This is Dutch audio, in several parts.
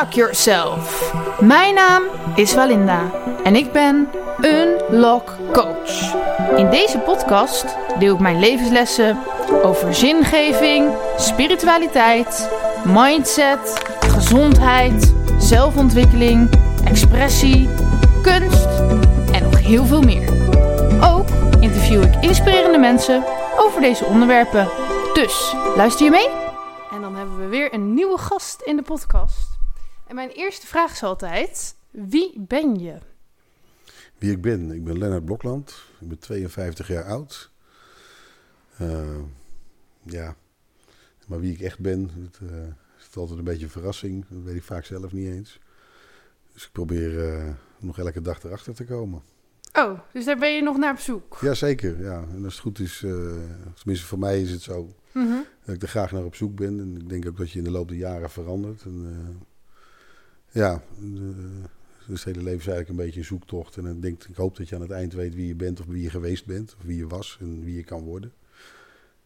Unlock Yourself. Mijn naam is Walinda en ik ben Unlock Coach. In deze podcast deel ik mijn levenslessen over zingeving, spiritualiteit, mindset, gezondheid, zelfontwikkeling, expressie, kunst en nog heel veel meer. Ook interview ik inspirerende mensen over deze onderwerpen. Dus luister je mee? En dan hebben we weer een nieuwe gast in de podcast. En mijn eerste vraag is altijd: wie ben je? Wie ik ben? Ik ben Lennart Blokland. Ik ben 52 jaar oud. Uh, ja, maar wie ik echt ben, dat uh, is altijd een beetje een verrassing. Dat weet ik vaak zelf niet eens. Dus ik probeer uh, nog elke dag erachter te komen. Oh, dus daar ben je nog naar op zoek? Jazeker, ja. En als het goed is, tenminste voor mij is het zo, mm -hmm. dat ik er graag naar op zoek ben. En ik denk ook dat je in de loop der jaren verandert. En, ja, dus het hele leven is eigenlijk een beetje een zoektocht. En dan denk, ik hoop dat je aan het eind weet wie je bent of wie je geweest bent. Of wie je was en wie je kan worden.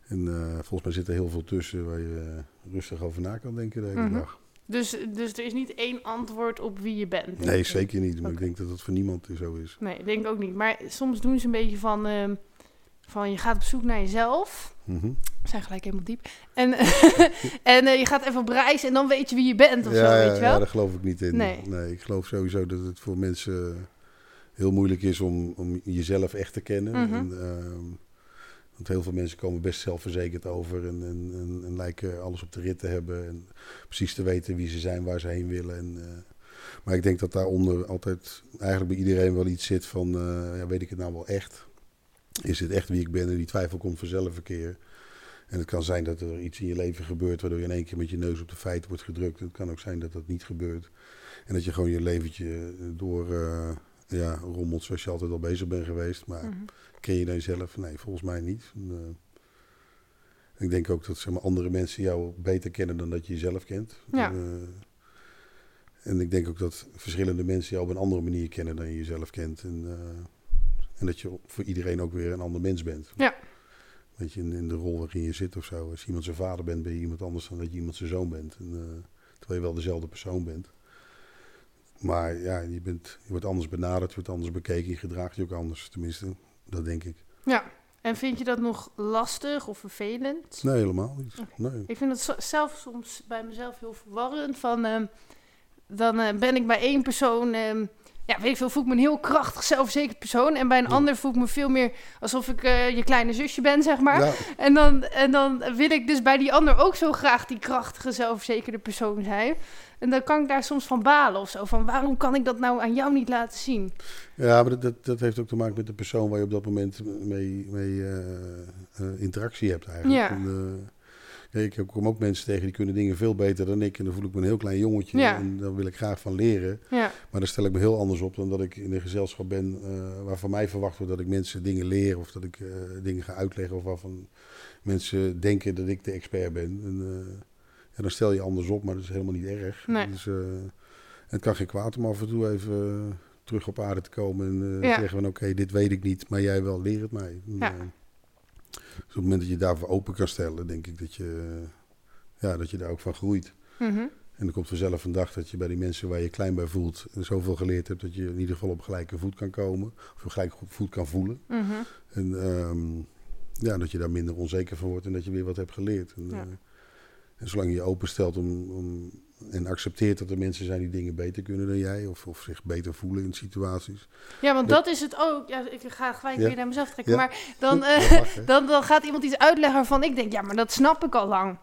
En uh, volgens mij zit er heel veel tussen waar je uh, rustig over na kan denken de hele mm -hmm. dag. Dus, dus er is niet één antwoord op wie je bent? Nee, zeker niet. Maar okay. ik denk dat dat voor niemand zo is. Nee, ik denk ook niet. Maar soms doen ze een beetje van... Uh, van je gaat op zoek naar jezelf. Mm -hmm. We zijn gelijk helemaal diep. En, en uh, je gaat even op reis en dan weet je wie je bent of ja, zo, weet je wel? Ja, daar geloof ik niet in. Nee. nee. ik geloof sowieso dat het voor mensen heel moeilijk is om, om jezelf echt te kennen. Mm -hmm. en, uh, want heel veel mensen komen best zelfverzekerd over en, en, en, en, lijken alles op de rit te hebben. En precies te weten wie ze zijn, waar ze heen willen. En, uh, maar ik denk dat daaronder altijd eigenlijk bij iedereen wel iets zit van, uh, ja, weet ik het nou wel echt? Is het echt wie ik ben? En die twijfel komt vanzelf een keer. En het kan zijn dat er iets in je leven gebeurt waardoor je in één keer met je neus op de feiten wordt gedrukt. Het kan ook zijn dat dat niet gebeurt. En dat je gewoon je leventje door uh, ja, rommelt zoals je altijd al bezig bent geweest. Maar mm-hmm. ken je dan jezelf? Nee, volgens mij niet. En, uh, ik denk ook dat zeg maar, andere mensen jou beter kennen dan dat je jezelf kent. Ja. En, uh, en ik denk ook dat verschillende mensen jou op een andere manier kennen dan je jezelf kent. En, en dat je voor iedereen ook weer een ander mens bent. Ja. Weet je, in, in, de rol waarin je zit of zo. Als je iemand zijn vader bent, ben je iemand anders dan dat je iemand zijn zoon bent. En, uh, terwijl je wel dezelfde persoon bent. Maar ja, je, bent, je wordt anders benaderd, je wordt anders bekeken, je gedraagt je ook anders. Tenminste, dat denk ik. Ja, en vind je dat nog lastig of vervelend? Nee, helemaal niet. Okay. Nee. Ik vind het zelf soms bij mezelf heel verwarrend. Van, uh, dan uh, ben ik bij één persoon ja, weet ik veel, voel ik me een heel krachtig, zelfverzekerd persoon. En bij een ja. ander voel ik me veel meer alsof ik uh, je kleine zusje ben, zeg maar. Ja. En, dan, en dan wil ik dus bij die ander ook zo graag die krachtige, zelfverzekerde persoon zijn. En dan kan ik daar soms van balen of zo. Van waarom kan ik dat nou aan jou niet laten zien? Ja, maar dat, dat, dat heeft ook te maken met de persoon waar je op dat moment mee, mee uh, uh, interactie hebt eigenlijk. Ja. En, ik kom ook mensen tegen die kunnen dingen veel beter dan ik. En dan voel ik me een heel klein jongetje. Ja. En daar wil ik graag van leren. Ja. Maar dan stel ik me heel anders op dan dat ik in een gezelschap ben uh, waar van mij verwacht wordt dat ik mensen dingen leer. Of dat ik uh, dingen ga uitleggen. Of waarvan mensen denken dat ik de expert ben. En, uh, en dan stel je anders op, maar dat is helemaal niet erg. Nee. Dus, het kan geen kwaad om af en toe even terug op aarde te komen. En Ja. zeggen van oké, dit weet ik niet, maar jij wel, leer het mij. Ja. Dus op het moment dat je daarvoor open kan stellen, denk ik dat je, ja, dat je daar ook van groeit. Mhm. En er komt vanzelf een dag dat je bij die mensen waar je klein bij voelt, zoveel geleerd hebt dat je in ieder geval op gelijke voet kan komen. Of op gelijke voet kan voelen. Mhm. En ehm, ja, dat je daar minder onzeker van wordt en dat je weer wat hebt geleerd. En, Ja. eh, en zolang je je openstelt om, om, en accepteert dat er mensen zijn die dingen beter kunnen dan jij, of, of zich beter voelen in situaties. Ja, want Dat- dat is het ook. Ja, ik ga gelijk Ja. weer naar mezelf trekken. Ja. Maar dan, eh, mag, dan, dan gaat iemand iets uitleggen waarvan ik denk, ja, maar dat snap ik al lang.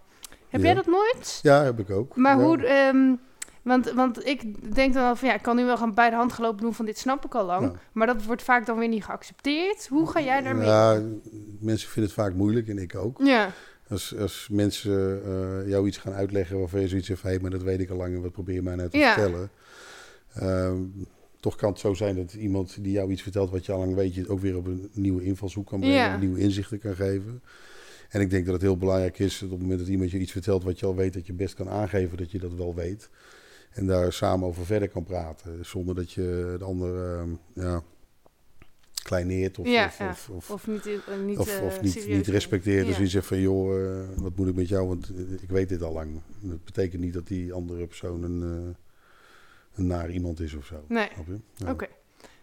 Heb jij dat nooit? Ja, heb ik ook. Maar hoe, ehm, want, want ik denk dan wel van, ja, ik kan nu wel gaan bij de hand gelopen doen van dit snap ik al lang. Ja. Maar dat wordt vaak dan weer niet geaccepteerd. Hoe ga jij daarmee? Ja, mensen vinden het vaak moeilijk en ik ook. Ja, Als, als mensen eh, jou iets gaan uitleggen waarvan je zoiets heeft, hé, maar dat weet ik al lang en wat probeer je mij nou te Ja. vertellen. Ehm, toch kan het zo zijn dat iemand die jou iets vertelt wat je al lang weet, je ook weer op een nieuwe invalshoek kan brengen, Ja. nieuwe inzichten kan geven. En ik denk dat het heel belangrijk is dat op het moment dat iemand je iets vertelt wat je al weet, dat je best kan aangeven dat je dat wel weet. En daar samen over verder kan praten. Zonder dat je de ander ehm, ja, kleineert of, Ja, of, ja. of, of, of niet, eh, niet, of, eh, of niet, niet respecteert. Dus je zegt van, joh, eh, wat moet ik met jou? Want ik weet dit al lang. Dat betekent niet dat die andere persoon een, een naar iemand is of zo. Nee. Oké.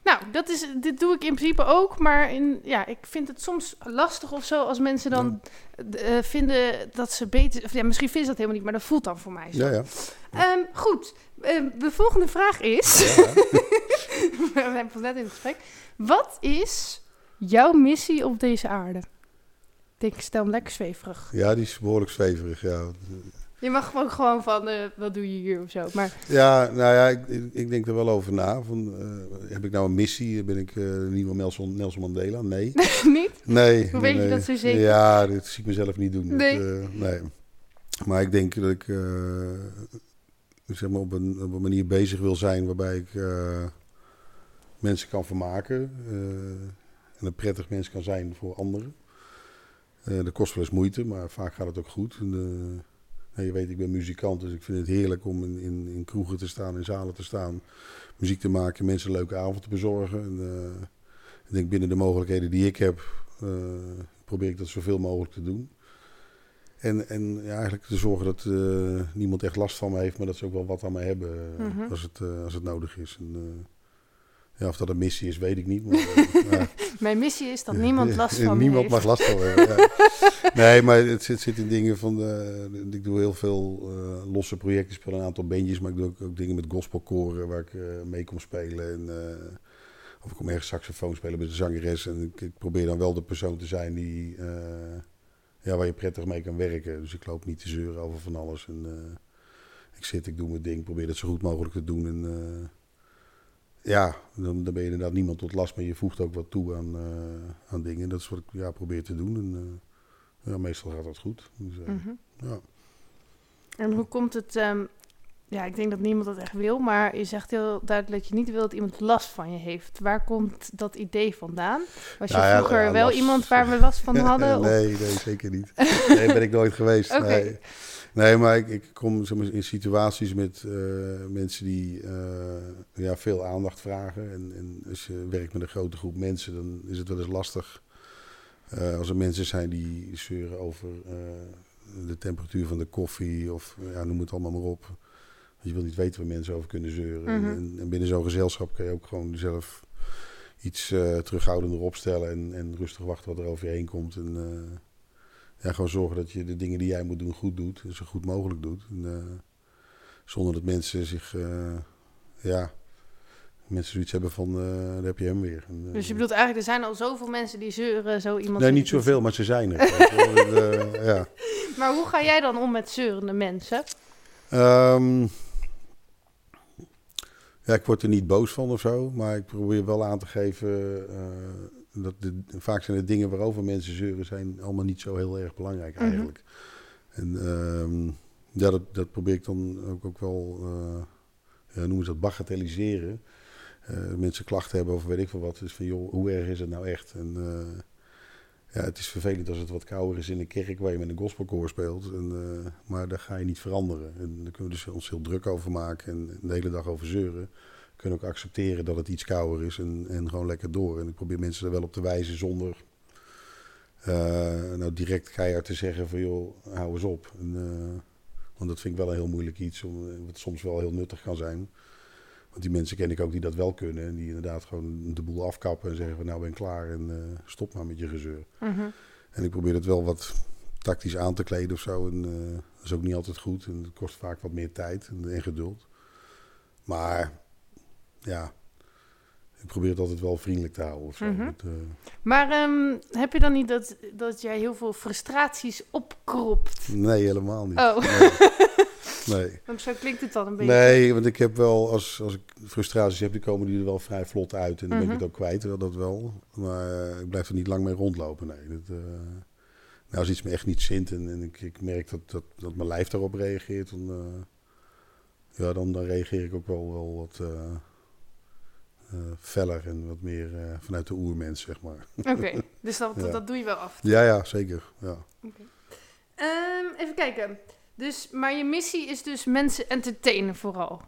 Nou, dat is, dit doe ik in principe ook, maar in, ja, ik vind het soms lastig of zo als mensen dan vinden dat ze beter... Of ja, misschien vinden ze dat helemaal niet, maar dat voelt dan voor mij zo. Ja, ja. Ehm, goed, de volgende vraag is... Ja. We zijn pas net in het gesprek. Wat is jouw missie op deze aarde? Ik stel hem lekker zweverig. ja, die is behoorlijk zweverig, ja. Je mag ook gewoon van, eh, wat doe je hier of zo. Maar Ja, nou ja, ik, ik, ik denk er wel over na. Van, eh, heb ik nou een missie? Ben ik de nieuwe Nelson, Nelson Mandela? Nee. niet? Nee. Hoe weet je dat zo zeker? Ja, dat zie ik mezelf niet doen. Nee. Dat, nee. Maar ik denk dat ik zeg maar op, een, op een manier bezig wil zijn waarbij ik eh, mensen kan vermaken. eh, en een prettig mens kan zijn voor anderen. Eh, dat kost wel eens moeite, maar vaak gaat het ook goed. En, nou, je weet, ik ben muzikant, dus ik vind het heerlijk om in, in, in kroegen te staan, in zalen te staan. Muziek te maken, mensen een leuke avond te bezorgen. En, ik denk binnen de mogelijkheden die ik heb, probeer ik dat zoveel mogelijk te doen. En, en ja, eigenlijk te zorgen dat eh, niemand echt last van me heeft, maar dat ze ook wel wat aan me hebben eh, Mhm. als, het, eh, als het nodig is. En, ja, of dat een missie is, weet ik niet. Maar, mijn missie is dat niemand last van me Niemand heeft. mag last van me hebben. ja. Nee, maar het zit, zit in dingen van. eh, ik doe heel veel losse projecten, speel een aantal bandjes, maar ik doe ook, ook dingen met gospelkoren waar ik mee kom spelen. En, of ik kom ergens saxofoon spelen met een zangeres. En ik, ik probeer dan wel de persoon te zijn die. Ja, waar je prettig mee kan werken. Dus ik loop niet te zeuren over van alles. En, eh, ik zit, ik doe mijn ding, probeer dat zo goed mogelijk te doen. En, eh, ja, dan, dan ben je inderdaad niemand tot last, maar je voegt ook wat toe aan, eh, aan dingen. Dat is wat ik ja, probeer te doen. En, ja, meestal gaat dat goed. Dus, Mhm. ja. En hoe komt het... ehm, ja, ik denk dat niemand dat echt wil, maar je zegt heel duidelijk dat je niet wil dat iemand last van je heeft. Waar komt dat idee vandaan? Was je Nou ja, vroeger ja, wel iemand waar we last van hadden? of- nee, nee, zeker niet. Nee, ben ik nooit geweest. Nee. nee, maar ik, ik kom zeg maar, in situaties met eh, mensen die eh, ja, veel aandacht vragen. En, en als je werkt met een grote groep mensen, dan is het wel eens lastig. eh, als er mensen zijn die zeuren over eh, de temperatuur van de koffie of ja, noem het allemaal maar op. Je wil niet weten waar mensen over kunnen zeuren. Mhm. en, en binnen zo'n gezelschap kan je ook gewoon zelf iets eh, terughoudender opstellen en, en rustig wachten wat er over je heen komt. En eh, ja, gewoon zorgen dat je de dingen die jij moet doen goed doet. En zo goed mogelijk doet. En, eh, zonder dat mensen zich, ja, mensen zoiets hebben van, eh daar heb je hem weer. En, Dus je bedoelt eigenlijk, er zijn al zoveel mensen die zeuren, zo iemand... nee, niet zoveel, maar ze zijn er. En, ja. Maar hoe ga jij dan om met zeurende mensen? Ehm, ja, ik word er niet boos van of zo, maar ik probeer wel aan te geven eh, dat de, vaak zijn de dingen waarover mensen zeuren zijn allemaal niet zo heel erg belangrijk Mhm. eigenlijk. En ehm, ja, dat, dat probeer ik dan ook, ook wel, eh ja, noemen ze dat, bagatelliseren. Eh, mensen klachten hebben over weet ik veel wat, dus van joh, hoe erg is het nou echt? En ja, het is vervelend als het wat kouder is in een kerk waar je met een gospelkoor speelt. En, eh, maar daar ga je niet veranderen. En daar kunnen we dus ons heel druk over maken en de hele dag over zeuren. We kunnen ook accepteren dat het iets kouder is en, en gewoon lekker door. En ik probeer mensen er wel op te wijzen zonder eh, nou direct keihard te zeggen van joh, hou eens op. En, eh, want dat vind ik wel een heel moeilijk iets, wat soms wel heel nuttig kan zijn. Want die mensen ken ik ook die dat wel kunnen. En die inderdaad gewoon de boel afkappen en zeggen van nou ben ik klaar en eh, stop maar met je gezeur. Mhm. En ik probeer het wel wat tactisch aan te kleden of zo. En eh, dat is ook niet altijd goed. En het kost vaak wat meer tijd en, en geduld. Maar ja, ik probeer het altijd wel vriendelijk te houden of zo. Mhm. Eh, Maar ehm, heb je dan niet dat, dat jij heel veel frustraties opkropt? nee, helemaal niet. Oh, Nee. Nee. want zo klinkt het dan een beetje. Nee, want ik heb wel, als, als ik frustraties heb, die komen die er wel vrij vlot uit. En dan ben ik Mhm. het ook kwijt, wel, dat wel. Maar eh, ik blijf er niet lang mee rondlopen, nee. Dat, eh, nou, als iets me echt niet zint en, en ik, ik merk dat, dat, dat mijn lijf daarop reageert, dan, eh, ja, dan, dan reageer ik ook wel, wel wat eh, feller en wat meer vanuit de oermens, zeg maar. Oké, dus dat, Ja. dat doe je wel af. Ja, ja, zeker. Ja. Ehm, even kijken. Dus, maar je missie is dus mensen entertainen vooral.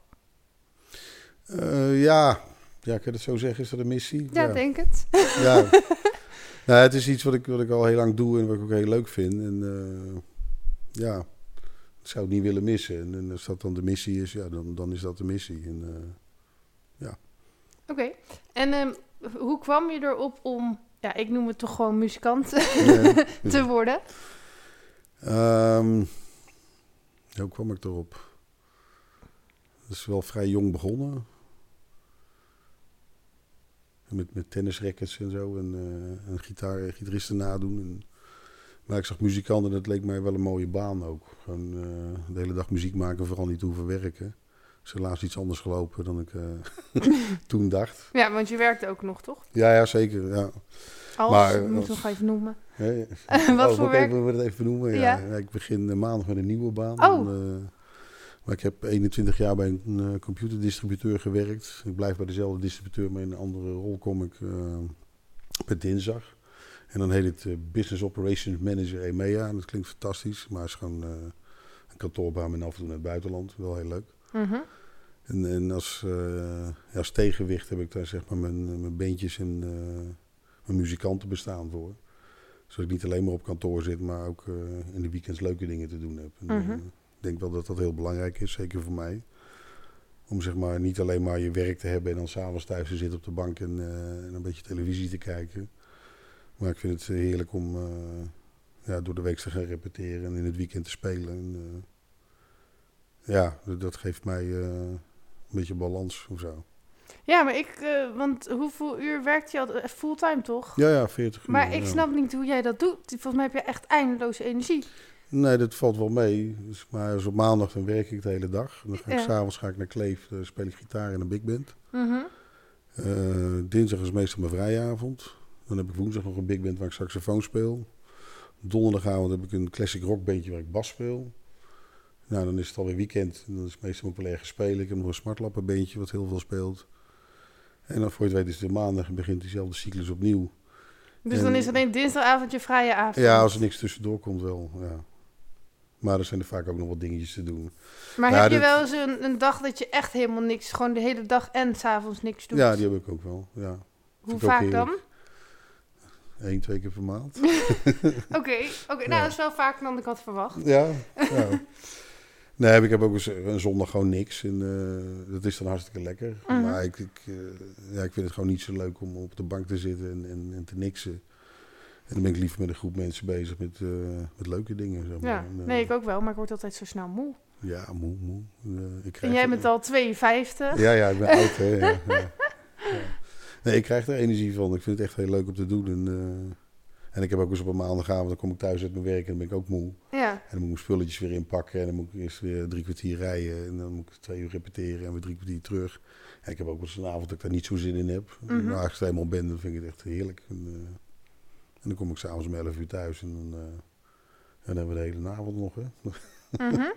Eh, ja. ja, kan je dat zo zeggen? Is dat een missie? Ja, denk het. Ja. nou, het is iets wat ik, wat ik al heel lang doe en wat ik ook heel leuk vind. En eh, ja, het zou het niet willen missen. En, en als dat dan de missie is, ja, dan, dan is dat de missie. En, uh, ja. Oké. En um, hoe kwam je erop om, ja, ik noem het toch gewoon muzikant te worden? Um, hoe kwam ik erop? Dat is wel vrij jong begonnen. Met, met tennisrackets en zo. En, uh, en gitaar, gitaristen nadoen. En, maar ik zag muzikanten en dat leek mij wel een mooie baan ook. Gewoon uh, de hele dag muziek maken, vooral niet hoeven werken. is helaas iets anders gelopen dan ik uh, toen dacht. Ja, want je werkte ook nog, toch? Ja, ja zeker. Ja. Als, maar, moet nog even noemen. Ja, ja. Wat oh, voor werk? Ik het even noemen. Ja. ja. ik begin maandag met een nieuwe baan. Oh. En, uh, maar ik heb 21 jaar bij een uh, computerdistributeur gewerkt. Ik blijf bij dezelfde distributeur, maar in een andere rol kom ik uh, per dinsdag. En dan heet het uh, Business Operations Manager EMEA. En dat klinkt fantastisch, maar het is gewoon een kantoorbaan met af en toe naar het buitenland. Wel heel leuk. Mm -hmm. En, en als, als tegenwicht heb ik daar zeg maar mijn, mijn beentjes en mijn muzikanten bestaan voor. Zodat ik niet alleen maar op kantoor zit, maar ook in de weekends leuke dingen te doen heb. En, mm -hmm. Ik denk wel dat dat heel belangrijk is, zeker voor mij. Om zeg maar niet alleen maar je werk te hebben en dan s'avonds thuis te zitten op de bank en, en, een beetje televisie te kijken. Maar ik vind het heerlijk om ja, door de week te gaan repeteren en in het weekend te spelen. En, uh, ja, dat geeft mij een beetje balans of zo. Ja, maar ik, want hoeveel uur werkt je al? Fulltime toch? Ja, ja, 40 uur. Maar ik ja. snap niet hoe jij dat doet. Volgens mij heb je echt eindeloze energie. Nee, dat valt wel mee. Dus, maar dus op maandag dan werk ik de hele dag. Dan ga ik Ja. s'avonds ga ik naar Kleef, dan speel ik gitaar in een big band. Mhm. Eh, dinsdag is meestal mijn vrije avond. Dan heb ik woensdag nog een big band waar ik saxofoon speel. Donderdagavond heb ik een classic rock bandje waar ik bas speel. Nou, dan is het alweer weekend. En dan is het meestal wel ergens spelen. Ik heb nog een smartlappen bandje wat heel veel speelt. En dan voor je het weet is het maandag en begint diezelfde cyclus opnieuw. Dus En- dan is alleen dinsdagavond je vrije avond. Ja, als er niks tussendoor komt wel, ja. Maar er zijn er vaak ook nog wat dingetjes te doen. Maar heb je wel eens een, een dag dat je echt helemaal niks, gewoon de hele dag en s'avonds niks doet? Ja, die heb ik ook wel, ja. Hoe vaak dan? Eén, twee keer per maand. Oké, oké. nou dat is wel vaker dan ik had verwacht. Ja, ja. Nee, ik heb ook eens een zondag gewoon niks. En eh, dat is dan hartstikke lekker. Mhm. Maar ik, ik, eh, ja, ik vind het gewoon niet zo leuk om op de bank te zitten en, en, en te niksen. En dan ben ik liever met een groep mensen bezig met, eh, met leuke dingen. Zeg maar. Ja, En, eh, nee, ik ook wel, maar ik word altijd zo snel moe. Ja, moe, moe. En, eh, ik En krijg jij er- bent al 52. Ja, ja, ik ben oud, hè. Ja. Nee, ik krijg er energie van. Ik vind het echt heel leuk om te doen. En, eh, en ik heb ook eens op een maandagavond, dan kom ik thuis uit mijn werk en dan ben ik ook moe. Ja. En dan moet ik mijn spulletjes weer inpakken en dan moet ik eerst weer drie kwartier rijden. En dan moet ik twee uur repeteren en weer drie kwartier terug. En ik heb ook wel eens een avond dat ik daar niet zo zin in heb. Mhm. Maar als ik er eenmaal ben, dan vind ik het echt heerlijk. En, eh, en dan kom ik s'avonds om 11 uur thuis en dan, eh, en dan hebben we de hele avond nog. Hè. Mhm.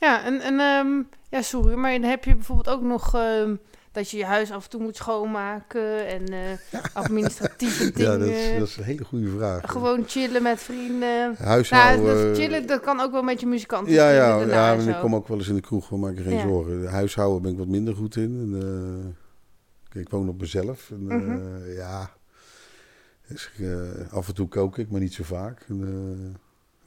Ja, en, en ehm, ja, sorry, maar dan heb je bijvoorbeeld ook nog ehm, dat je je huis af en toe moet schoonmaken en eh, administratieve dingen. Ja, dat is, dat is een hele goede vraag. Gewoon chillen met vrienden. Nou, Huishouden. dat chillen, dat kan ook wel met je muzikanten. Ja, ja, ja en ik kom ook wel eens in de kroeg, maar maak je geen Ja. zorgen. De huishouden ben ik wat minder goed in. En, eh, ik woon op mezelf. En, eh, Mhm. ja, dus, eh, af en toe kook ik, maar niet zo vaak. En, eh,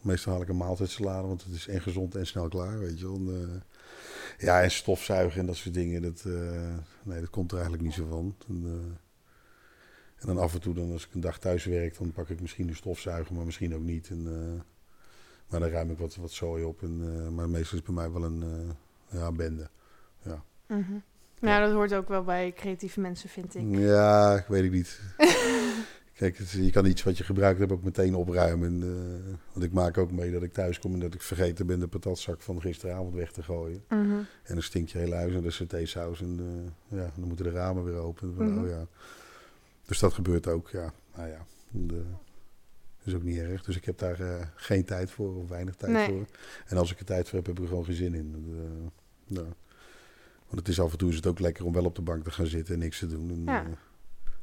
meestal haal ik een maaltijdsalade, want het is en gezond en snel klaar, weet je wel. En, eh, ja, en stofzuigen en dat soort dingen, dat, eh, nee, dat komt er eigenlijk niet zo van. En, eh, en dan af en toe, dan, als ik een dag thuis werk, dan pak ik misschien een stofzuiger, maar misschien ook niet. En, eh, maar dan ruim ik wat, wat zooi op. En, maar meestal is het bij mij wel een ja, bende. Mhm. Nou, dat hoort ook wel bij creatieve mensen, vind ik. Ja, ik weet ik niet. Kijk, het, je kan iets wat je gebruikt hebt ook meteen opruimen. En, eh, want ik maak ook mee dat ik thuis kom en dat ik vergeten ben de patatzak van gisteravond weg te gooien. Mhm. En dan stinkt je hele huis en de satésaus. En eh, ja, dan moeten de ramen weer open. Mhm. oh, ja. Dus dat gebeurt ook, ja. Nou ja, dat is ook niet erg. Dus ik heb daar eh, geen tijd voor of weinig tijd Nee. voor. En als ik er tijd voor heb, heb ik er gewoon geen zin in. Nou. Want het is af en toe is het ook lekker om wel op de bank te gaan zitten en niks te doen. En, Ja.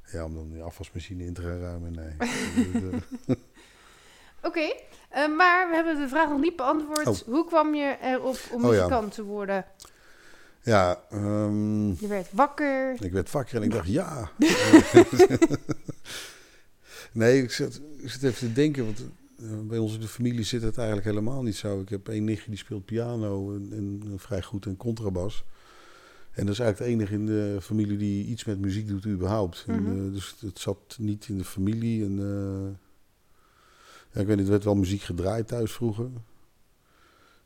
Eh, ja, om dan die afwasmachine in te gaan ruimen. Nee. Eh, Oké, eh, maar we hebben de vraag nog niet beantwoord. Oh. Hoe kwam je erop om Oh, ja. muzikant te worden? ja, ehm, Je werd wakker. Ik werd wakker en ik dacht, ja. nee, ik zit, ik zit even te denken. Want bij ons in de familie zit het eigenlijk helemaal niet zo. Ik heb één nichtje die speelt piano en, en vrij goed en contrabas. En dat is eigenlijk de enige in de familie die iets met muziek doet überhaupt. en, Mhm. eh, dus het zat niet in de familie. En, eh, ja, ik weet niet, er werd wel muziek gedraaid thuis vroeger.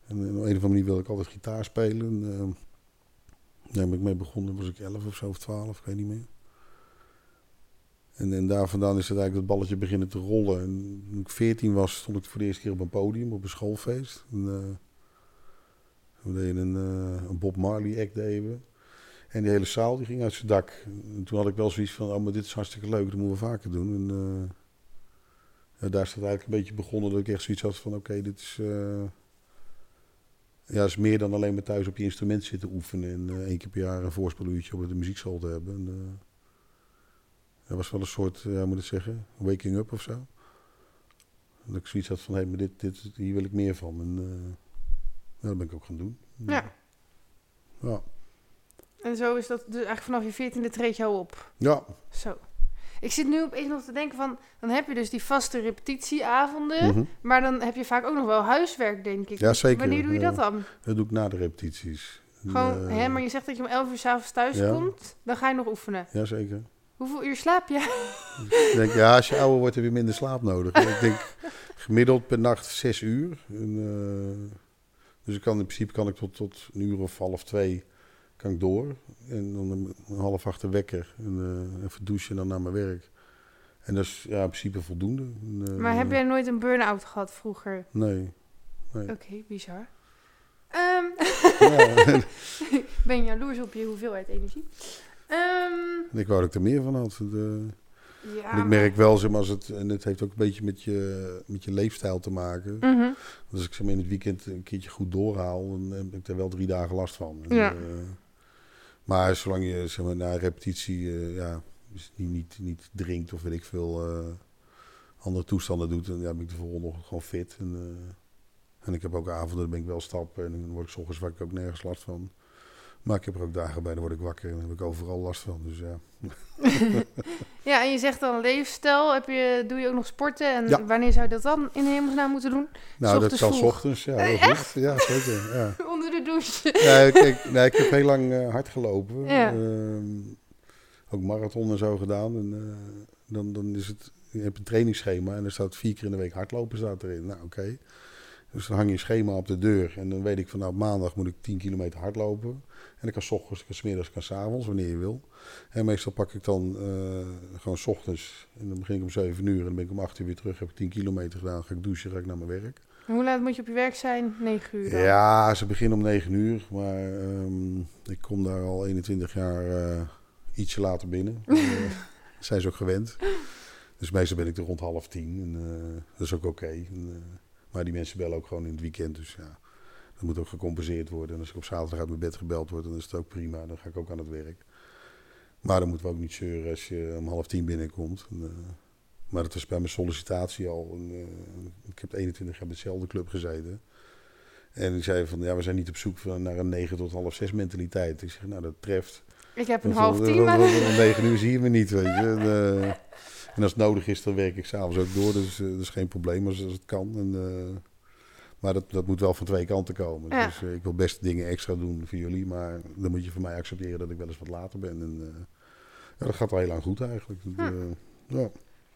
En op een of andere manier wilde ik altijd gitaar spelen. En, eh, daar ben ik mee begonnen, was ik 11 of zo, of 12, ik weet niet meer. En, en daar vandaan is het eigenlijk dat balletje beginnen te rollen. En toen ik 14 was, stond ik voor de eerste keer op een podium, op een schoolfeest. En, eh, we deden een, eh, een Bob Marley act deden. En die hele zaal die ging uit zijn dak. En toen had ik wel zoiets van, oh, maar dit is hartstikke leuk, dat moeten we vaker doen. En eh, ja, daar is het eigenlijk een beetje begonnen dat ik echt zoiets had van, oké, dit is... eh, ja, is meer dan alleen maar thuis op je instrument zitten oefenen. En eh, één keer per jaar een voorspeluurtje op de muziekschool te hebben. En, dat was wel een soort, ja, moet ik het zeggen, waking up of zo. Dat ik zoiets had van, hé, maar dit, dit, hier wil ik meer van. En dat ben ik ook gaan doen. Ja. Ja. En zo is dat dus eigenlijk vanaf je veertiende treed jou op. Ja. Zo. Ik zit nu opeens nog te denken van, dan heb je dus die vaste repetitieavonden, Mhm. maar dan heb je vaak ook nog wel huiswerk, denk ik. Ja, zeker. Wanneer doe je dat Ja. dan? Dat doe ik na de repetities. Gewoon, eh, hè, maar je zegt dat je om 11 uur s'avonds thuis Ja. komt, dan ga je nog oefenen. Ja, zeker. Hoeveel uur slaap je? ik denk, ja, als je ouder wordt heb je minder slaap nodig. ik denk gemiddeld per nacht zes uur. En, eh, dus ik kan, in principe kan ik tot, tot een uur of half twee kan ik door. En dan een, een half acht de wekker. En eh, even douchen en dan naar mijn werk. En dat is ja, in principe voldoende. En, eh, Maar heb jij nooit een burn-out gehad vroeger? Nee. nee. Oké, bizar. Ehm, Ja, ben jaloers op je hoeveelheid energie. En ik wou dat ik er meer van had. Het, eh, ja, en ik merk wel, zeg maar, als het, en het heeft ook een beetje met je, met je leefstijl te maken. Want als ik zeg maar, in het weekend een keertje goed doorhaal, dan heb ik er wel drie dagen last van. En, Ja. Maar zolang je zeg maar, na repetitie eh, ja, dus niet, niet, niet drinkt of weet ik veel eh, andere toestanden doet, dan ja, ben ik de volgende ochtend gewoon fit. En, eh, en ik heb ook avonden, dan ben ik wel stappen en dan word ik 's ochtends wakker ook nergens last van. Maar ik heb er ook dagen bij, dan word ik wakker en heb ik overal last van. Dus ja. Ja, en je zegt dan leefstijl. Heb je, doe je ook nog sporten? En Ja. wanneer zou je dat dan in de hemelsnaam moeten doen? Nou, dat kan 's vroeg. ochtends. Ja, heel goed. Ja, zeker. Ja. Onder de douche. Nee, kijk, nee, ik heb heel lang eh, hard gelopen. Ja. Ehm, ook marathon en zo gedaan. En eh, dan, dan is het, je hebt een trainingsschema en er staat vier keer in de week hardlopen staat erin. Nou, oké. Dus dan hang je schema op de deur en dan weet ik van nou, maandag moet ik 10 kilometer hardlopen. En ik kan 's ochtends, ik kan 's middags, ik kan 's avonds, wanneer je wil. En meestal pak ik dan eh, gewoon 's ochtends en dan begin ik om 7 uur en dan ben ik om 8 uur weer terug. Heb ik 10 kilometer gedaan, ga ik douchen, ga ik naar mijn werk. En Hoe laat moet je op je werk zijn? 9 uur dan? Ja, ze beginnen om 9 uur, maar ehm, ik kom daar al 21 jaar eh, ietsje later binnen. Eh, zijn ze ook gewend. Dus meestal ben ik er rond half tien. En, dat is ook oké. Eh, maar die mensen bellen ook gewoon in het weekend. Dus ja, dat moet ook gecompenseerd worden. En als ik op zaterdag uit mijn bed gebeld word, dan is het ook prima. Dan ga ik ook aan het werk. Maar dan moeten we ook niet zeuren als je om half tien binnenkomt. En, eh, maar dat was bij mijn sollicitatie al. Eh, ik heb 21 jaar bij dezelfde club gezeten. En ik zei van, ja, we zijn niet op zoek naar een 9 tot half 6 mentaliteit. Ik zeg, nou, dat treft. Ik heb een half tien. Om 9 uur zie je me niet, weet je. En, eh, en als het nodig is, dan werk ik s'avonds ook door. Dus eh, dat is geen probleem als, als het kan. En, eh, maar dat, dat moet wel van twee kanten komen. Ja. Dus eh, ik wil best dingen extra doen voor jullie. Maar dan moet je van mij accepteren dat ik wel eens wat later ben. En, ja, dat gaat al heel lang goed eigenlijk. Dat, ja.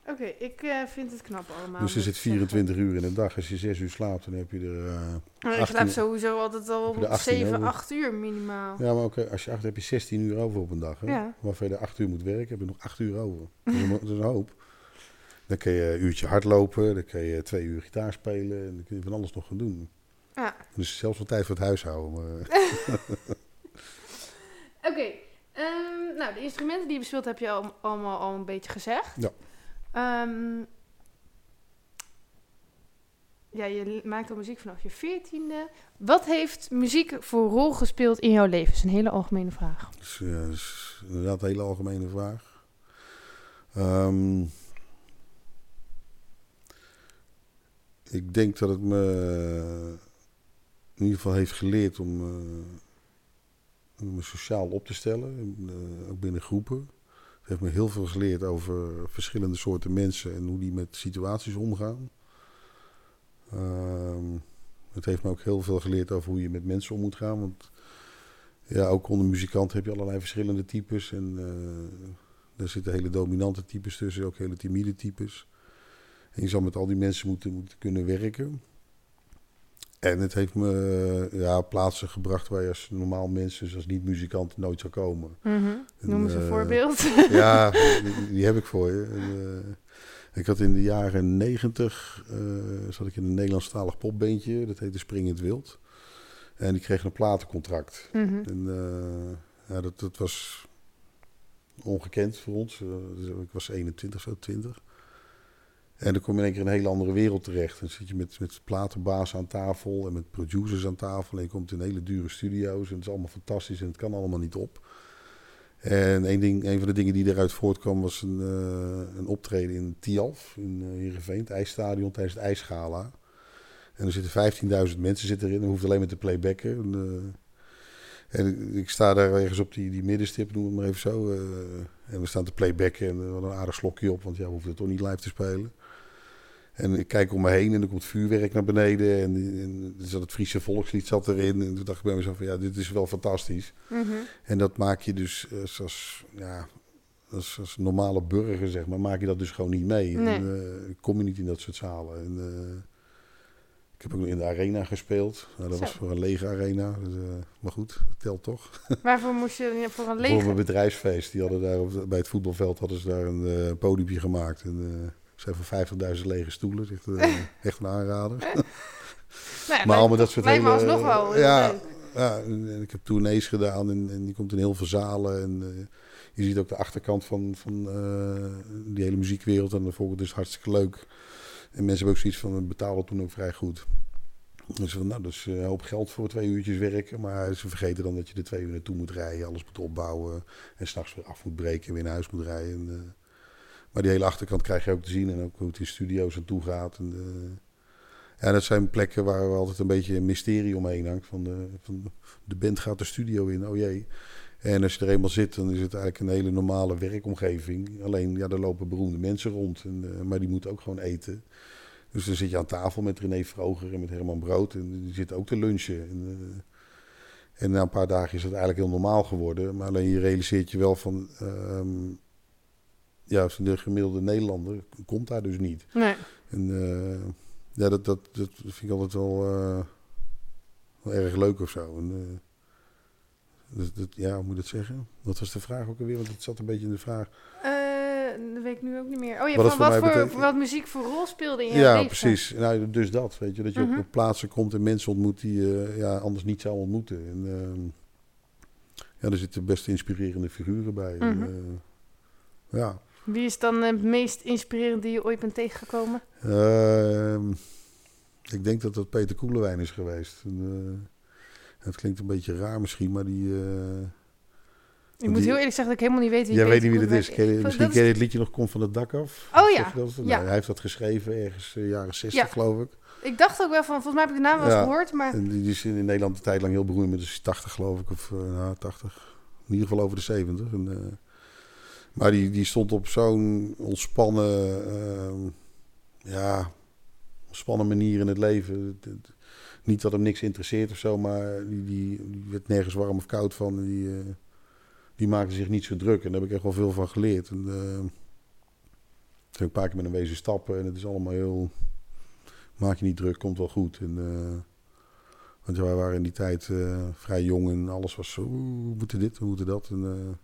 Oké, ik eh, vind het knap allemaal. Dus er zit ik zeggen. 24 uur in de dag. Als je 6 uur slaapt, dan heb je er... eh, Maar ik 18 slaap sowieso altijd al Heb je er op 18 7, over? 8 uur minimaal. Ja, maar ook als je acht heb je 16 uur over op een dag. Hè? Ja. Waarvan je er 8 uur moet werken, heb je nog 8 uur over. Dat is een, dat is een hoop. Dan kun je een uurtje hardlopen, dan kun je twee uur gitaar spelen en dan kun je van alles nog gaan doen. Ja. Dus zelfs wel tijd voor het huishouden. Oké, ehm, nou de instrumenten die je bespeelt heb je al, allemaal al een beetje gezegd. Ja. Ehm, ja, je maakt al muziek vanaf je veertiende. Wat heeft muziek voor rol gespeeld in jouw leven? Dat is een hele algemene vraag. dat is inderdaad een hele algemene vraag. Ehm, ik denk dat het me in ieder geval heeft geleerd om, eh, me sociaal op te stellen, eh, ook binnen groepen. Het heeft me heel veel geleerd over verschillende soorten mensen en hoe die met situaties omgaan. Ehm, het heeft me ook heel veel geleerd over hoe je met mensen om moet gaan. Want ja, ook onder muzikanten heb je allerlei verschillende types. En uh, er zitten hele dominante types tussen, ook hele timide types. En je zal met al die mensen moeten, moeten kunnen werken. En het heeft me ja, plaatsen gebracht waar je als normaal mensen, zoals niet-muzikant, nooit zou komen. Mm -hmm. Noem eens een uh, voorbeeld. Ja, die, die, heb ik voor je. En, uh, ik had in de jaren negentig, uh, zat ik in een Nederlandstalig popbeentje, dat heette Springend Wild. En ik kreeg een platencontract. Mm -hmm. En ja, dat, dat was ongekend voor ons. Dus ik was 21, zo 20. En dan kom je in één keer in een hele andere wereld terecht. Dan zit je met, met platenbaas aan tafel en met producers aan tafel. En je komt in hele dure studio's en het is allemaal fantastisch en het kan allemaal niet op. En een, ding, een van de dingen die eruit voortkwam was een, uh, een optreden in Tialf, in uh, het ijsstadion tijdens het ijsgala. En er zitten 15.000 mensen zitten erin, en hoeft alleen maar te playbacken. En, uh, en ik sta daar ergens op die, die middenstip, noem het maar even zo. en we staan te playbacken en we hadden een aardig slokje op, want ja, we het toch niet live te spelen. En ik kijk om me heen en er komt vuurwerk naar beneden. En, en zat het Friese volkslied zat erin. En toen dacht ik bij mezelf van ja, dit is wel fantastisch. Mm -hmm. En dat maak je dus uh, als, ja, als, als, normale burger, zeg maar, maak je dat dus gewoon niet mee. Nee. En, uh, kom je niet in dat soort zalen. En, uh, ik heb ook in de arena gespeeld. Nou, dat Zo. was voor een lege arena. Dus, maar goed, telt toch. Waarvoor moest je voor een lege? Voor een bedrijfsfeest. Die hadden daar op, bij het voetbalveld hadden ze daar een podiumje gemaakt. En, zijn voor 50.000 lege stoelen. Echt, echt een aanrader. nou, maar allemaal dat soort hele... hele... nog wel. Ja, ja en, ik heb tournees gedaan en, en die komt in heel veel zalen. En uh, je ziet ook de achterkant van, van uh, die hele muziekwereld. En dat vond ik dus hartstikke leuk. En mensen hebben ook zoiets van, we betalen toen ook vrij goed. Dus van, nou, dat is een hoop geld voor twee uurtjes werken. Maar ze vergeten dan dat je er twee uur naartoe moet rijden. Alles moet opbouwen. En s'nachts weer af moet breken en weer naar huis moet rijden. En, uh, maar die hele achterkant krijg je ook te zien. En ook hoe het in studio's aan toe gaat. En ja, dat zijn plekken waar we altijd een beetje een mysterie omheen hangt. Van de, van de, band gaat de studio in, oh jee. En als je er eenmaal zit, dan is het eigenlijk een hele normale werkomgeving. Alleen, ja, er lopen beroemde mensen rond. En, uh, maar die moeten ook gewoon eten. Dus dan zit je aan tafel met René Vroger en met Herman Brood. En die zitten ook te lunchen. En, uh, en na een paar dagen is het eigenlijk heel normaal geworden. Maar alleen je realiseert je wel van... Um, ja, de gemiddelde Nederlander komt daar dus niet. Nee. En uh, ja, dat, dat, dat vind ik altijd wel, uh, wel erg leuk of zo. En, uh, dat, dat, ja, hoe moet ik dat zeggen? Wat was de vraag ook alweer? Want het zat een beetje in de vraag. dat weet ik nu ook niet meer. Oh ja, wat, van wat, voor, betekent... wat muziek voor rol speelde in je ja, leven. precies. Nou, dus dat, weet je. Dat je Mhm. op plaatsen komt en mensen ontmoet die je ja, anders niet zou ontmoeten. En, ehm, ja, er zitten best inspirerende figuren bij. Mhm. En, ja. Wie is dan het meest inspirerend die je ooit bent tegengekomen? Uh, ik denk dat dat Peter Koelewijn is geweest. En, uh, het klinkt een beetje raar misschien, maar die... Uh, ik moet die, heel eerlijk zeggen dat ik helemaal niet weet wie Jij weet niet wie dat is. Ken je, misschien ken je het liedje nog Kom van het dak af. Oh ja. Dat? ja. Nou, hij heeft dat geschreven ergens uh, jaren 60 ja. geloof ik. Ik dacht ook wel van, volgens mij heb ik de naam wel eens ja. gehoord, maar... En die is in Nederland een tijd lang heel beroemd met dus 80 geloof ik, of nou, 80. In ieder geval over de 70. En, maar die, die stond op zo'n ontspannen, uh, ja, ontspannen manier in het leven. Niet dat hem niks interesseert of zo, maar die, die, werd nergens warm of koud van. Die, uh, die maakte zich niet zo druk en daar heb ik echt wel veel van geleerd. En, uh, toen heb ik een paar keer met hem wezen stappen en het is allemaal heel... Maak je niet druk, komt wel goed. En, uh, want wij waren in die tijd vrij jong en alles was zo... We moeten dit, we moeten dat. En,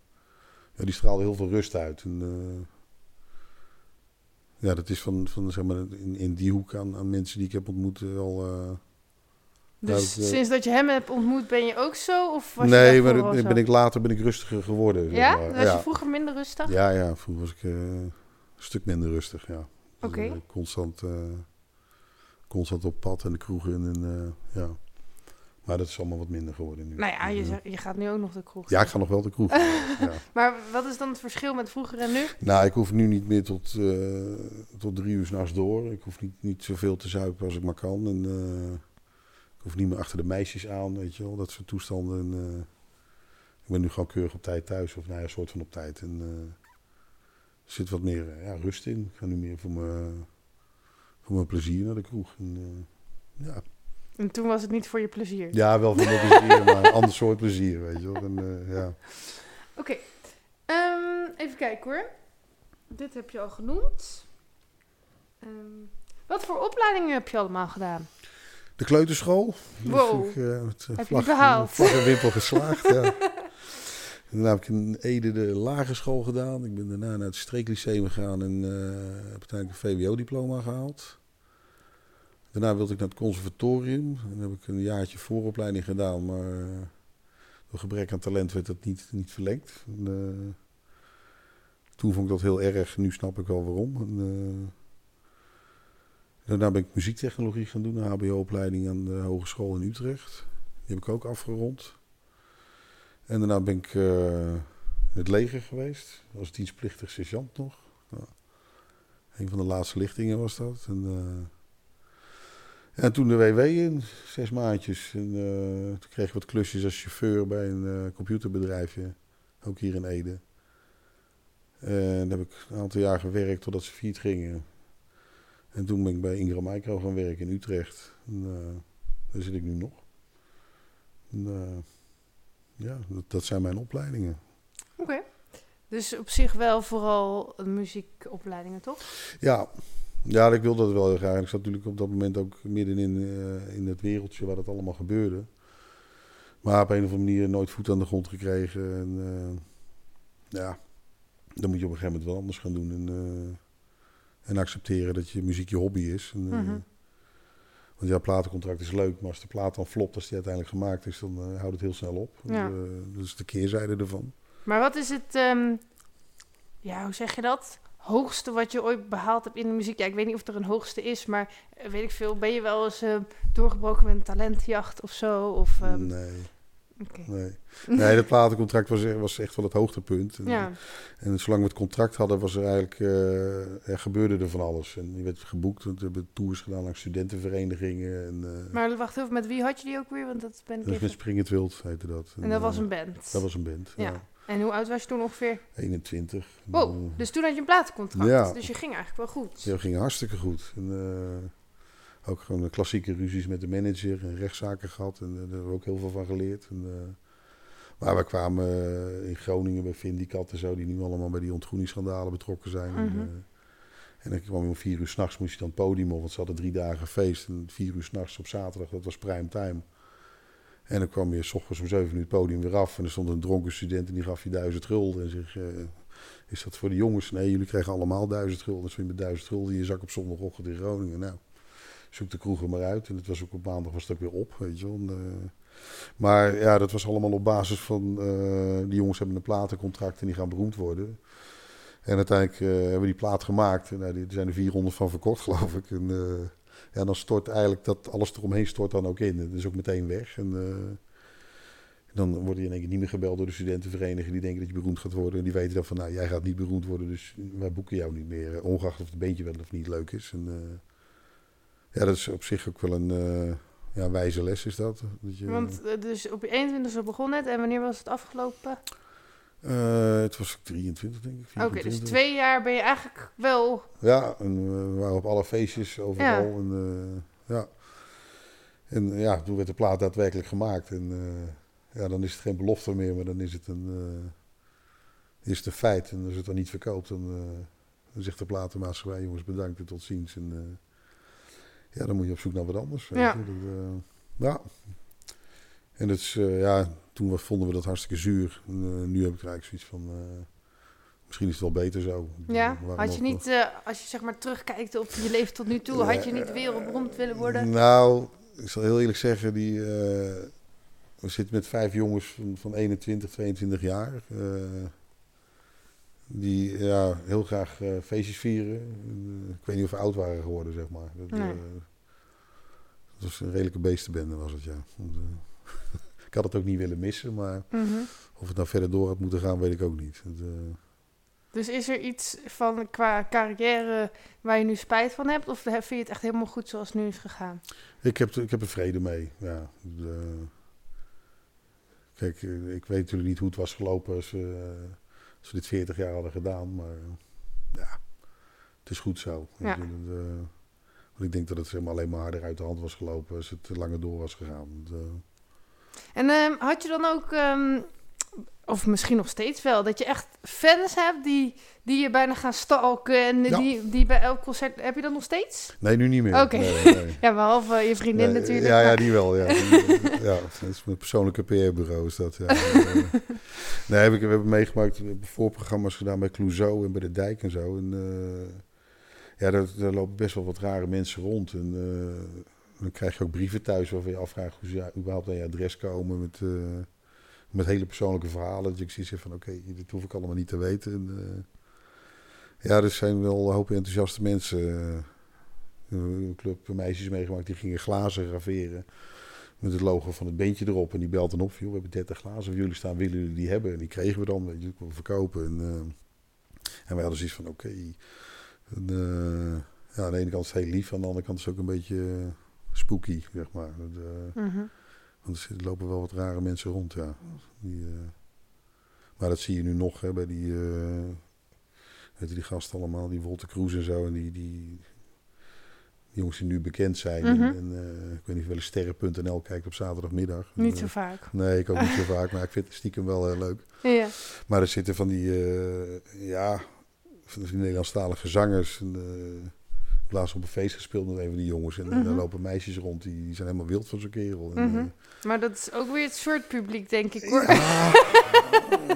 ja, die straalde heel veel rust uit. En, uh, ja, dat is van, van zeg maar, in, in die hoek aan, aan mensen die ik heb ontmoet wel... Uh, dus nou, sinds dat je hem hebt ontmoet ben je ook zo? Of was nee, je maar ben ik later ben ik rustiger geworden. Ja? Zeg maar. Was ja. je vroeger minder rustig? Ja, ja vroeger was ik uh, een stuk minder rustig, ja. Oké. Okay. Dus, constant, constant op pad en de kroegen en ja... Maar dat is allemaal wat minder geworden nu. Nou ja, je, zegt, je gaat nu ook nog de kroeg. Ja, ik ga nog wel de kroeg. ja. Maar wat is dan het verschil met vroeger en nu? Nou, ik hoef nu niet meer tot, uh, tot drie uur s'nachts door. Ik hoef niet, niet zoveel te zuipen als ik maar kan. En, uh, ik hoef niet meer achter de meisjes aan, weet je wel. Dat soort toestanden. En, uh, ik ben nu gewoon keurig op tijd thuis. Of nou ja, een soort van op tijd. En er zit wat meer ja, rust in. Ik ga nu meer voor mijn, voor mijn plezier naar de kroeg. En, ja. En toen was het niet voor je plezier? Ja, wel voor mijn plezier, maar een ander soort plezier, weet je wel. En, eh, ja. Oké, Ehm, even kijken hoor. Dit heb je al genoemd. Ehm, wat voor opleidingen heb je allemaal gedaan? De kleuterschool. Wow. natuurlijk, eh, Heb je vlag, die behaald? vlag en wimpel geslaagd, ja. En daarna heb ik in Ede de lagere school gedaan. Ik ben daarna naar het streeklyceum gegaan en eh, heb uiteindelijk een VWO-diploma gehaald. Daarna wilde ik naar het conservatorium. En heb ik een jaartje vooropleiding gedaan, maar eh, door gebrek aan talent werd dat niet, niet verlengd. En, eh, toen vond ik dat heel erg, nu snap ik wel waarom. Eh, daarna ben ik muziektechnologie gaan doen, een HBO-opleiding aan de Hogeschool in Utrecht. Die heb ik ook afgerond. En daarna ben ik in het leger geweest, als dienstplichtig sergeant nog. Ja. Een van de laatste lichtingen was dat. En, en toen de WW in, zes maandjes. En eh, toen kreeg ik wat klusjes als chauffeur bij een eh, computerbedrijfje, ook hier in Ede. En daar heb ik een aantal jaar gewerkt totdat ze failliet gingen. En toen ben ik bij Ingram Micro gaan werken in Utrecht. En, eh, daar zit ik nu nog. En, ja, dat, dat zijn mijn opleidingen. Oké. Dus op zich wel vooral muziekopleidingen, toch? Ja, ja ik wilde dat wel heel graag. Ik zat natuurlijk op dat moment ook middenin uh, in het wereldje waar dat allemaal gebeurde. Maar op een of andere manier nooit voet aan de grond gekregen. En uh, ja, dan moet je op een gegeven moment wel anders gaan doen. En, uh, en accepteren dat je muziek je hobby is. En, Mhm. Want ja, platencontract is leuk, maar als de plaat dan flopt, als die uiteindelijk gemaakt is, dan eh, houdt het heel snel op. Ja. Dat, eh, dat is de keerzijde ervan. Maar wat is het, ehm, ja, hoe zeg je dat? Hoogste wat je ooit behaald hebt in de muziek? Ja, ik weet niet of er een hoogste is, maar eh, weet ik veel. Ben je wel eens eh, doorgebroken met een talentjacht of zo? Of, ehm, nee, nee. nee, dat platencontract was, was echt wel het hoogtepunt. En, Ja, en zolang we het contract hadden, was er eigenlijk, eh, er gebeurde er van alles. En je werd geboekt, want we hebben tours gedaan langs studentenverenigingen. En, maar wacht even, met wie had je die ook weer? Want dat ben ik even... met Springend Wild, heette dat. En dat was een band? Dat was een band, Ja. ja. En hoe oud was je toen ongeveer? 21. Wow, En, eh, dus toen had je een platencontract. Ja. Dus je ging eigenlijk wel goed. Ja, we gingen hartstikke goed. En, eh, ook gewoon klassieke ruzies met de manager en rechtszaken gehad. En eh, daar hebben we ook heel veel van geleerd. En, eh, maar we kwamen in Groningen bij Vindicat en zo, die nu allemaal bij die ontgroeningsschandalen betrokken zijn. En, Mhm. en dan kwam je om vier uur s'nachts, moest je dan het podium op, want ze hadden drie dagen feest. En vier uur s'nachts op zaterdag, dat was prime time. En dan kwam je s ochtends om zeven uur het podium weer af. En er stond een dronken student en die gaf je duizend gulden. En zeg, eh, is dat voor de jongens? Nee, jullie kregen allemaal duizend gulden. Dus je met duizend gulden in je zak op zondagochtend in Groningen. Nou, zoek de kroegen maar uit. En het was ook op maandag was ook weer op, weet je wel. Eh, maar ja, dat was allemaal op basis van... eh, die jongens hebben een platencontract en die gaan beroemd worden. En uiteindelijk hebben we die plaat gemaakt. En nou, er zijn er 400 van verkocht, geloof ik. Ja, dan stort eigenlijk dat alles eromheen stort dan ook in. Dat is ook meteen weg. En eh, dan word je in één keer niet meer gebeld door de studentenvereniging. Die denken dat je beroemd gaat worden. En die weten dan van, nou, jij gaat niet beroemd worden. Dus wij boeken jou niet meer. eh, Ongeacht of het beentje wel of niet leuk is. En, eh, ja, dat is op zich ook wel een ja, wijze les is dat. dat je, Want dus op je 21 begon het en wanneer was het afgelopen? Eh, het was 23, denk ik. Oké, dus 24. twee jaar ben je eigenlijk wel... Ja, en we waren op alle feestjes overal. Ja. En, eh, ja. en ja, toen werd de plaat daadwerkelijk gemaakt. En eh, ja, dan is het geen belofte meer, maar dan is het een, is het een feit. En als het dan niet verkoopt, dan, dan zegt de platenmaatschappij, jongens, bedankt en tot ziens. En ja, dan moet je op zoek naar wat anders. Ja. ja. En dat is, ja, toen vonden we dat hartstikke zuur. En, eh, nu heb ik er eigenlijk zoiets van, eh, misschien is het wel beter zo. Ja, had je niet, eh, als je zeg maar terugkijkt op je leven tot nu toe, had je niet wereldberoemd willen worden? Nou, ik zal heel eerlijk zeggen, die, eh, we zitten met vijf jongens van, van 21, 22 jaar. die ja, heel graag feestjes vieren. En, ik weet niet of we oud waren geworden, zeg maar. Dat, Nee. dat was een redelijke beestenbende, was het, ja. Ik had het ook niet willen missen, maar Mhm. of het nou verder door had moeten gaan, weet ik ook niet. Het, eh, Dus is er iets van qua carrière waar je nu spijt van hebt? Of vind je het echt helemaal goed zoals het nu is gegaan? Ik heb, ik heb er vrede mee. Ja. De- kijk, eh, ik weet natuurlijk niet hoe het was gelopen als we, eh, als we dit 40 jaar hadden gedaan. Maar ja, het is goed zo. Ja. Want ik denk dat het zeg maar, alleen maar harder uit de hand was gelopen als het langer door was gegaan. Eh, En ehm, had je dan ook, ehm, of misschien nog steeds wel, dat je echt fans hebt die, die je bijna gaan stalken en Ja. die, die bij elk concert... Heb je dat nog steeds? nee, nu niet meer. Oké. Nee, nee. Ja, behalve je vriendin Nee, natuurlijk. Ja, ja, die wel. Ja, Die- ja dat is mijn persoonlijke PR-bureau. Is dat, ja. Eh, nee, heb ik, we hebben meegemaakt, we hebben voorprogramma's gedaan bij Clouseau en bij de Dijk en zo. En, eh, ja, daar, daar lopen best wel wat rare mensen rond. En eh, dan krijg je ook brieven thuis waarvan je afvraagt hoe ze überhaupt aan je adres komen met, eh, met hele persoonlijke verhalen. Dat ik heb van, oké, dit hoef ik allemaal niet te weten. En, eh, ja, er zijn wel een hoop enthousiaste mensen. eh, een club meisjes meegemaakt die gingen glazen graveren. Met het logo van het beentje erop. En die belt dan op. Joh, we hebben 30 glazen voor jullie staan. Willen jullie die hebben? En die kregen we dan. Weet je, verkopen. En, en wij hadden zoiets van: oké. Ja, aan de ene kant is het heel lief. Aan de andere kant is het ook een beetje spooky, zeg maar. Eh, Mhm. want er lopen wel wat rare mensen rond, ja. Die, eh, maar dat zie je nu nog hè, bij die, eh, weet je, die gasten allemaal, die Wolter Kroes en zo. En die, die, die jongens die nu bekend zijn. Mhm. En, en, eh, ik weet niet of je wel sterren.nl kijkt op zaterdagmiddag. Niet zo vaak. Nee, ik ook niet zo vaak, maar ik vind het stiekem wel heel leuk. Ja. Maar er zitten van die, ja, van die Nederlandstalige zangers. En, laatst op een feest gespeeld met een van die jongens. En, Mhm. daar lopen meisjes rond, die, die zijn helemaal wild van zo'n kerel. En, Mhm. eh, Maar dat is ook weer het soort publiek, denk ik hoor. Ja,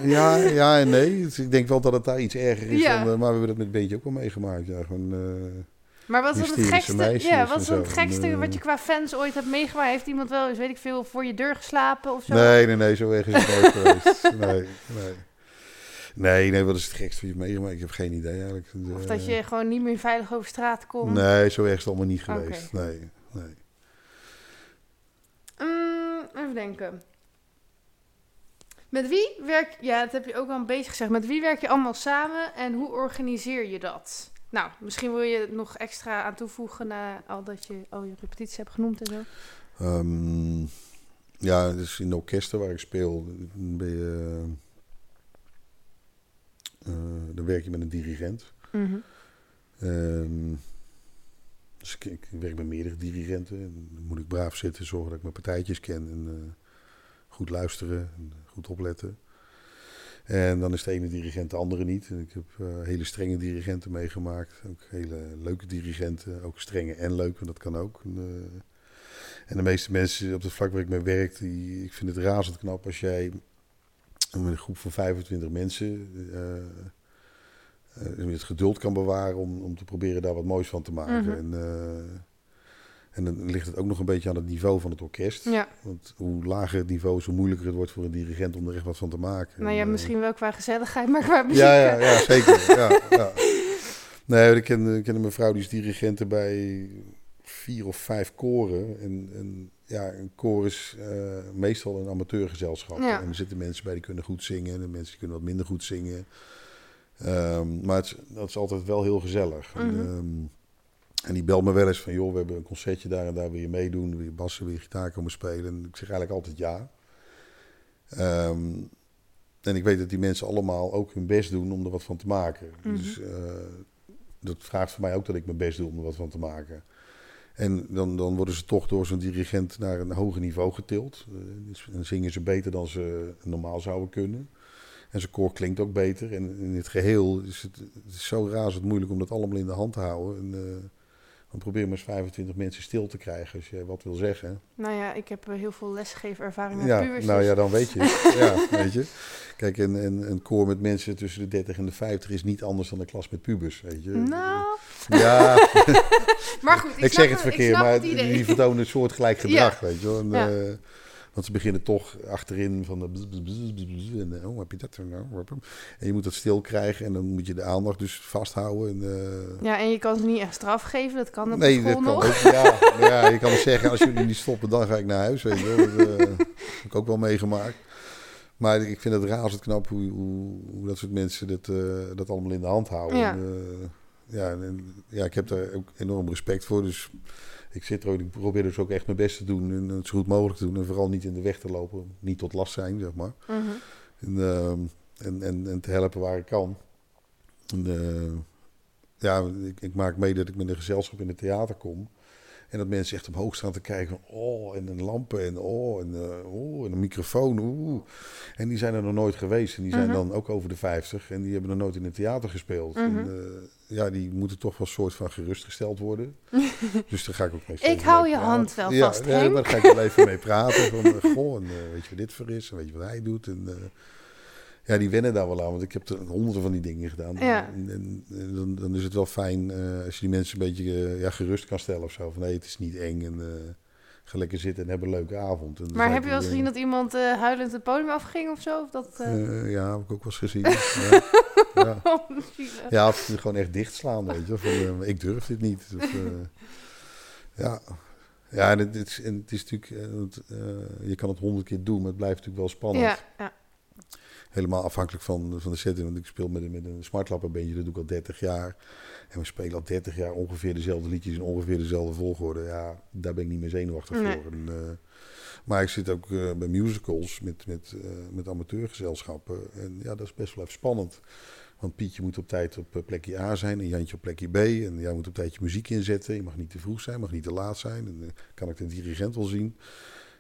ja, ja en nee. Dus ik denk wel dat het daar iets erger is. Ja. Dan, eh, maar we hebben dat met Beentje ook wel meegemaakt. Ja, gewoon, eh, Maar wat is dan het gekste, ja, wat is dan het gekste En, wat je qua fans ooit hebt meegemaakt? Heeft iemand wel eens, weet ik veel, voor je deur geslapen of zo? nee, nee, nee. Zo erg is het nooit geweest. Nee, nee. Nee, nee, wat is het gekste wat je hebt meegemaakt? Ik heb geen idee eigenlijk. Of Eh, dat je gewoon niet meer veilig over straat komt? Nee, zo erg is het allemaal niet geweest. Nee, nee. Mm, even denken. Met wie werk ja, dat heb je ook al een beetje gezegd. Met wie werk je allemaal samen en hoe organiseer je dat? Nou, misschien wil je er nog extra aan toevoegen na al dat je al je repetities hebt genoemd en zo. Ehm, ja, dus in de orkesten waar ik speel, ben je... eh, dan werk je met een dirigent. Mhm. Ehm, dus ik, ik werk met meerdere dirigenten. En dan moet ik braaf zitten, zorgen dat ik mijn partijtjes ken. En eh, goed luisteren en goed opletten. En dan is de ene dirigent de andere niet. En ik heb eh, hele strenge dirigenten meegemaakt. Ook hele leuke dirigenten. Ook strenge en leuke, dat kan ook. En, en de meeste mensen op het vlak waar ik mee werk, die, ik vind het razend knap als jij met een groep van 25 mensen eh, eh, het geduld kan bewaren om, om te proberen daar wat moois van te maken. Mhm. En, eh, en dan ligt het ook nog een beetje aan het niveau van het orkest. Ja, Want hoe lager het niveau is, hoe moeilijker het wordt voor een dirigent om er echt wat van te maken. nou ja, En, misschien wel qua gezelligheid, maar qua muziek. ja, ja, ja, zeker. ja, ja. Nee, ik ken, ik ken een mevrouw die is dirigente bij vier of vijf koren. En, en ja, een koor is eh, meestal een amateurgezelschap. Ja. En er zitten mensen bij die kunnen goed zingen. En mensen die kunnen wat minder goed zingen. Ehm, maar het, dat is altijd wel heel gezellig. En, Mhm. ehm, en die belt me wel eens van, joh, we hebben een concertje daar en daar wil je meedoen. Wil je bassen, wil je gitaar komen spelen? En ik zeg eigenlijk altijd ja. Ehm, en ik weet dat die mensen allemaal ook hun best doen om er wat van te maken. Mhm. Dus eh, dat vraagt voor mij ook dat ik mijn best doe om er wat van te maken. En dan, dan worden ze toch door zo'n dirigent naar een hoger niveau getild. Eh, dan zingen ze beter dan ze normaal zouden kunnen. En zijn koor klinkt ook beter. En in het geheel is het, het is zo razend moeilijk om dat allemaal in de hand te houden. En, eh, dan probeer maar eens 25 mensen stil te krijgen als je wat wil zeggen. Nou ja, ik heb eh, heel veel lesgevervaring met Ja, pubers. nou ja, dan weet je. het. ja, weet je. Kijk, een, een, een koor met mensen tussen de 30 en de 50 is niet anders dan een klas met pubers, weet je. Nou, Ja, maar goed, ik, zeg het verkeerd, maar het die vertonen een soort gelijk gedrag, Ja. weet je wel. En, Ja. eh, want ze beginnen toch achterin van de bzz, en eh, oh, heb je dat nou? En je moet dat stil krijgen en dan moet je de aandacht dus vasthouden. En, eh, Ja, en je kan ze niet echt straf geven, dat kan op nee, dat kan ook. Ja, ja, je kan zeggen, als jullie niet stoppen, dan ga ik naar huis. Weet je. Dat eh, heb ik ook wel meegemaakt. Maar ik vind het razend knap hoe, hoe, hoe dat soort mensen dat, eh, dat allemaal in de hand houden. Ja. En, ja, en, ja, ik heb daar ook enorm respect voor. Dus ik zit er ook, ik probeer dus ook echt mijn best te doen en het zo goed mogelijk te doen. En vooral niet in de weg te lopen, niet tot last zijn, zeg maar. Mhm. En, ehm, en, en, en te helpen waar ik kan. En, eh, ja, ik, ik maak mee dat ik met een gezelschap in het theater kom. En dat mensen echt omhoog staan te kijken van, oh, en een lampen en oh, en, uh, oh, en een microfoon, oeh. En die zijn er nog nooit geweest. En die zijn Mhm. dan ook over de 50 en die hebben nog nooit in het theater gespeeld. Mhm. En, eh, ja, die moeten toch wel een soort van gerustgesteld worden. dus daar ga ik ook mee Ik hou mee je praten. hand wel ja, vast, nee, Henk. maar daar ga ik wel even mee praten. Van, eh, goh, en, eh, weet je wat dit voor is? En weet je wat hij doet? En, eh, ja, die wennen daar wel aan, want ik heb er honderden van die dingen gedaan. Ja. En, en, en dan, dan is het wel fijn als je die mensen een beetje ja, gerust kan stellen of zo. Van nee, het is niet eng en ga lekker zitten en heb een leuke avond. En Maar heb je wel eens gezien dat iemand eh, huilend het podium afging of zo? Of dat, eh, eh, ja, heb ik ook wel eens gezien. ja. Ja. oh. Ja, of het gewoon echt dichtslaan, weet je. Ik durf dit niet. Of, ja, ja en het, is, en het is natuurlijk... je kan het honderd keer doen, maar het blijft natuurlijk wel spannend. ja, ja. Helemaal afhankelijk van, van de setting. Want ik speel met, een- met een smartlapperbandje, dat doe ik al 30 jaar. En we spelen al 30 jaar ongeveer dezelfde liedjes in ongeveer dezelfde volgorde. Ja, daar ben ik niet meer zenuwachtig Nee. voor. En, eh, maar ik zit ook eh, bij musicals met, met, eh, met amateurgezelschappen. En ja, dat is best wel even spannend. Want Pietje moet op tijd op plekje A zijn en Jantje op plekje B. En jij moet op tijd je muziek inzetten. Je mag niet te vroeg zijn, mag niet te laat zijn. En kan ik de dirigent wel zien.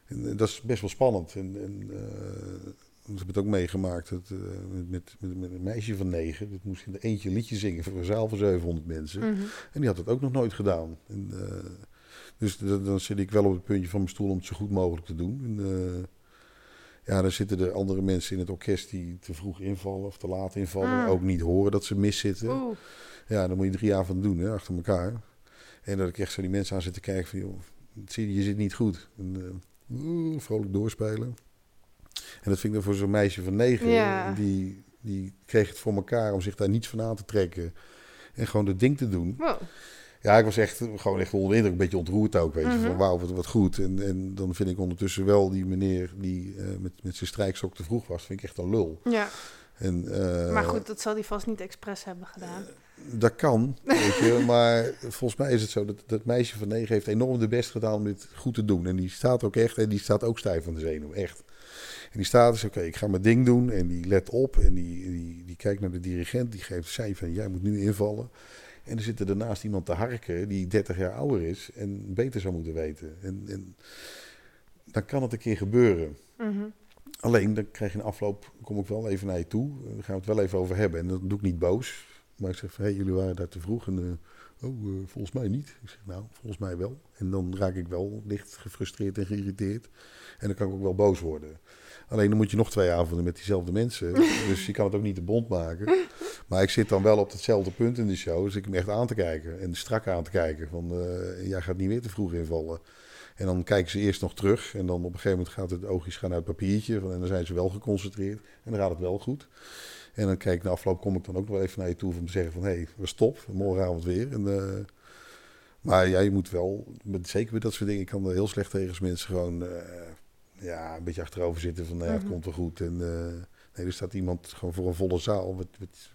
En dat is best wel spannend. En, en ik heb het ook meegemaakt dat, eh, met, met, met, een meisje van negen. Dat moest in de eentje een liedje zingen voor een zaal van 700 mensen. Mhm. En die had het ook nog nooit gedaan. En, eh, dus dan zit ik wel op het puntje van mijn stoel om het zo goed mogelijk te doen. En, eh, ja, dan zitten er andere mensen in het orkest die te vroeg invallen of te laat invallen. Ah. Ook niet horen dat ze mis zitten. Oeh. Ja, dan moet je drie avonden doen, hè, achter elkaar. En dat ik echt zo die mensen aan zit te kijken van, joh, je, zit niet goed. En, vrolijk doorspelen. En dat vind ik dan voor zo'n meisje van negen, Ja. die, die kreeg het voor elkaar om zich daar niets van aan te trekken. En gewoon het ding te doen. Wow. Ja, ik was echt gewoon echt onder de indruk, een beetje ontroerd ook, weet je. Mhm. Van wauw, wat, wat goed. En, en dan vind ik ondertussen wel die meneer die eh, met, met zijn strijkstok te vroeg was, vind ik echt een lul. Ja, En, eh, maar goed, dat zal hij vast niet expres hebben gedaan. Dat kan, weet je. Maar volgens mij is het zo dat dat meisje van negen heeft enorm de best gedaan om dit goed te doen. En die staat ook echt, en die staat ook stijf van de zenuw, echt. En die staat dus, oké, ik ga mijn ding doen. En die let op en die, die, die kijkt naar de dirigent. Die geeft zij van, jij moet nu invallen. En er zit er daarnaast iemand te harken die 30 jaar ouder is en beter zou moeten weten. En, en dan kan het een keer gebeuren. Mhm. Alleen, dan krijg je een afloop, kom ik wel even naar je toe. Daar gaan we het wel even over hebben. En dat doe ik niet boos. Maar ik zeg van, hé, jullie waren daar te vroeg. En, eh, oh, eh, volgens mij niet. Ik zeg, nou, volgens mij wel. En dan raak ik wel licht gefrustreerd en geïrriteerd. En dan kan ik ook wel boos worden. Alleen dan moet je nog twee avonden met diezelfde mensen. dus je kan het ook niet te bond maken. Maar ik zit dan wel op hetzelfde punt in de show. Dus ik hem echt aan te kijken. En strak aan te kijken. Van, eh, jij gaat niet weer te vroeg invallen. En dan kijken ze eerst nog terug. En dan op een gegeven moment gaat het oogjes gaan uit het papiertje. Van, en dan zijn ze wel geconcentreerd. En dan gaat het wel goed. En dan kijk ik na afloop, kom ik dan ook nog wel even naar je toe om te zeggen van... hé, hey, we stop, morgenavond weer. En, eh, maar ja, je moet wel, met, zeker met dat soort dingen... ik kan er heel slecht tegen als mensen gewoon eh, ja, een beetje achterover zitten van... nou ja, het Mhm. komt wel goed. En eh, nee, er staat iemand gewoon voor een volle zaal. Wat-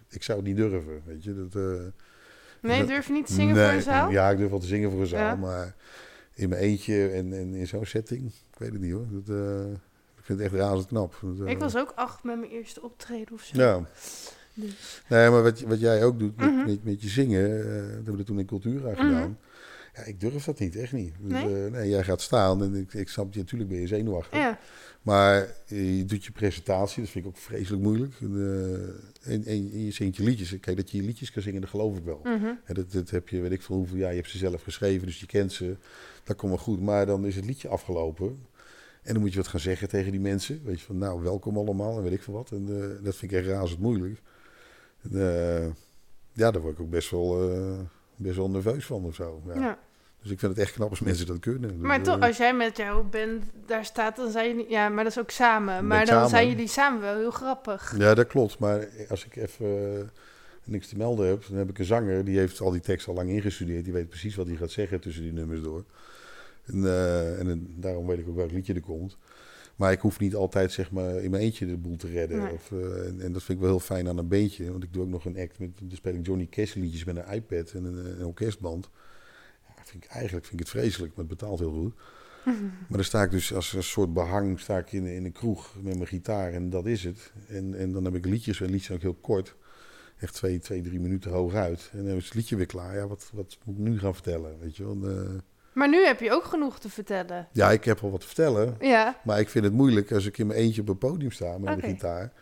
ik zou het niet durven, weet je. Dat, eh, Nee, durf je niet te zingen nee, voor een zaal? Ja, ik durf wel te zingen voor een zaal, Ja. maar in mijn eentje en, en in zo'n setting, ik weet het niet hoor. Dat, eh, ik vind het echt razend knap. Dat, Ik was ook acht met mijn eerste optreden of zo. Ja. Dus. Nee, maar wat, wat jij ook doet met, Mhm. met, met je zingen, dat hebben we toen in Cultura Mhm. gedaan. Ja, ik durf dat niet, echt niet. Dus, Nee? eh, nee, jij gaat staan en ik, ik snap je, natuurlijk ben je zenuwachtig. Ja, Maar eh, je doet je presentatie, dat vind ik ook vreselijk moeilijk. En, eh, en, en je zingt je liedjes. Kijk, dat je je liedjes kan zingen, dat geloof ik wel. En dat, dat heb je, weet ik veel hoeveel jaar, je hebt ze zelf geschreven, dus je kent ze. Dat komt wel goed. Maar dan is het liedje afgelopen. En dan moet je wat gaan zeggen tegen die mensen. Weet je van, nou, welkom allemaal en weet ik veel wat. En dat vind ik echt razend moeilijk. En, ja, daar word ik ook best wel, best wel nerveus van of zo. Ja. ja. Dus ik vind het echt knap als mensen dat kunnen. Maar toch, eh, als jij met jouw band daar staat, dan zijn jullie... Ja, maar dat is ook samen. Maar dan samen. zijn jullie samen wel heel grappig. Ja, dat klopt. Maar als ik even eh, niks te melden heb, dan heb ik een zanger die heeft al die tekst al lang ingestudeerd. Die weet precies wat hij gaat zeggen tussen die nummers door. En, eh, en daarom weet ik ook welk liedje er komt. Maar ik hoef niet altijd zeg maar, in mijn eentje de boel te redden. Nee. Of, en, en dat vind ik wel heel fijn aan een beentje. Want ik doe ook nog een act met, dan speel ik Johnny Cash liedjes met een iPad en een, een orkestband. Vind ik, eigenlijk vind ik het vreselijk, maar het betaalt heel goed. Maar dan sta ik dus als een soort behang sta ik in, in een kroeg met mijn gitaar en dat is het. En, en dan heb ik liedjes, en liedjes zijn ook heel kort. Echt twee, twee, drie minuten hooguit. En dan is het liedje weer klaar. Ja, wat, wat moet ik nu gaan vertellen? Weet je wel? Maar nu heb je ook genoeg te vertellen. Ja, ik heb wel wat te vertellen. Ja. Maar ik vind het moeilijk als ik in mijn eentje op een podium sta met mijn gitaar.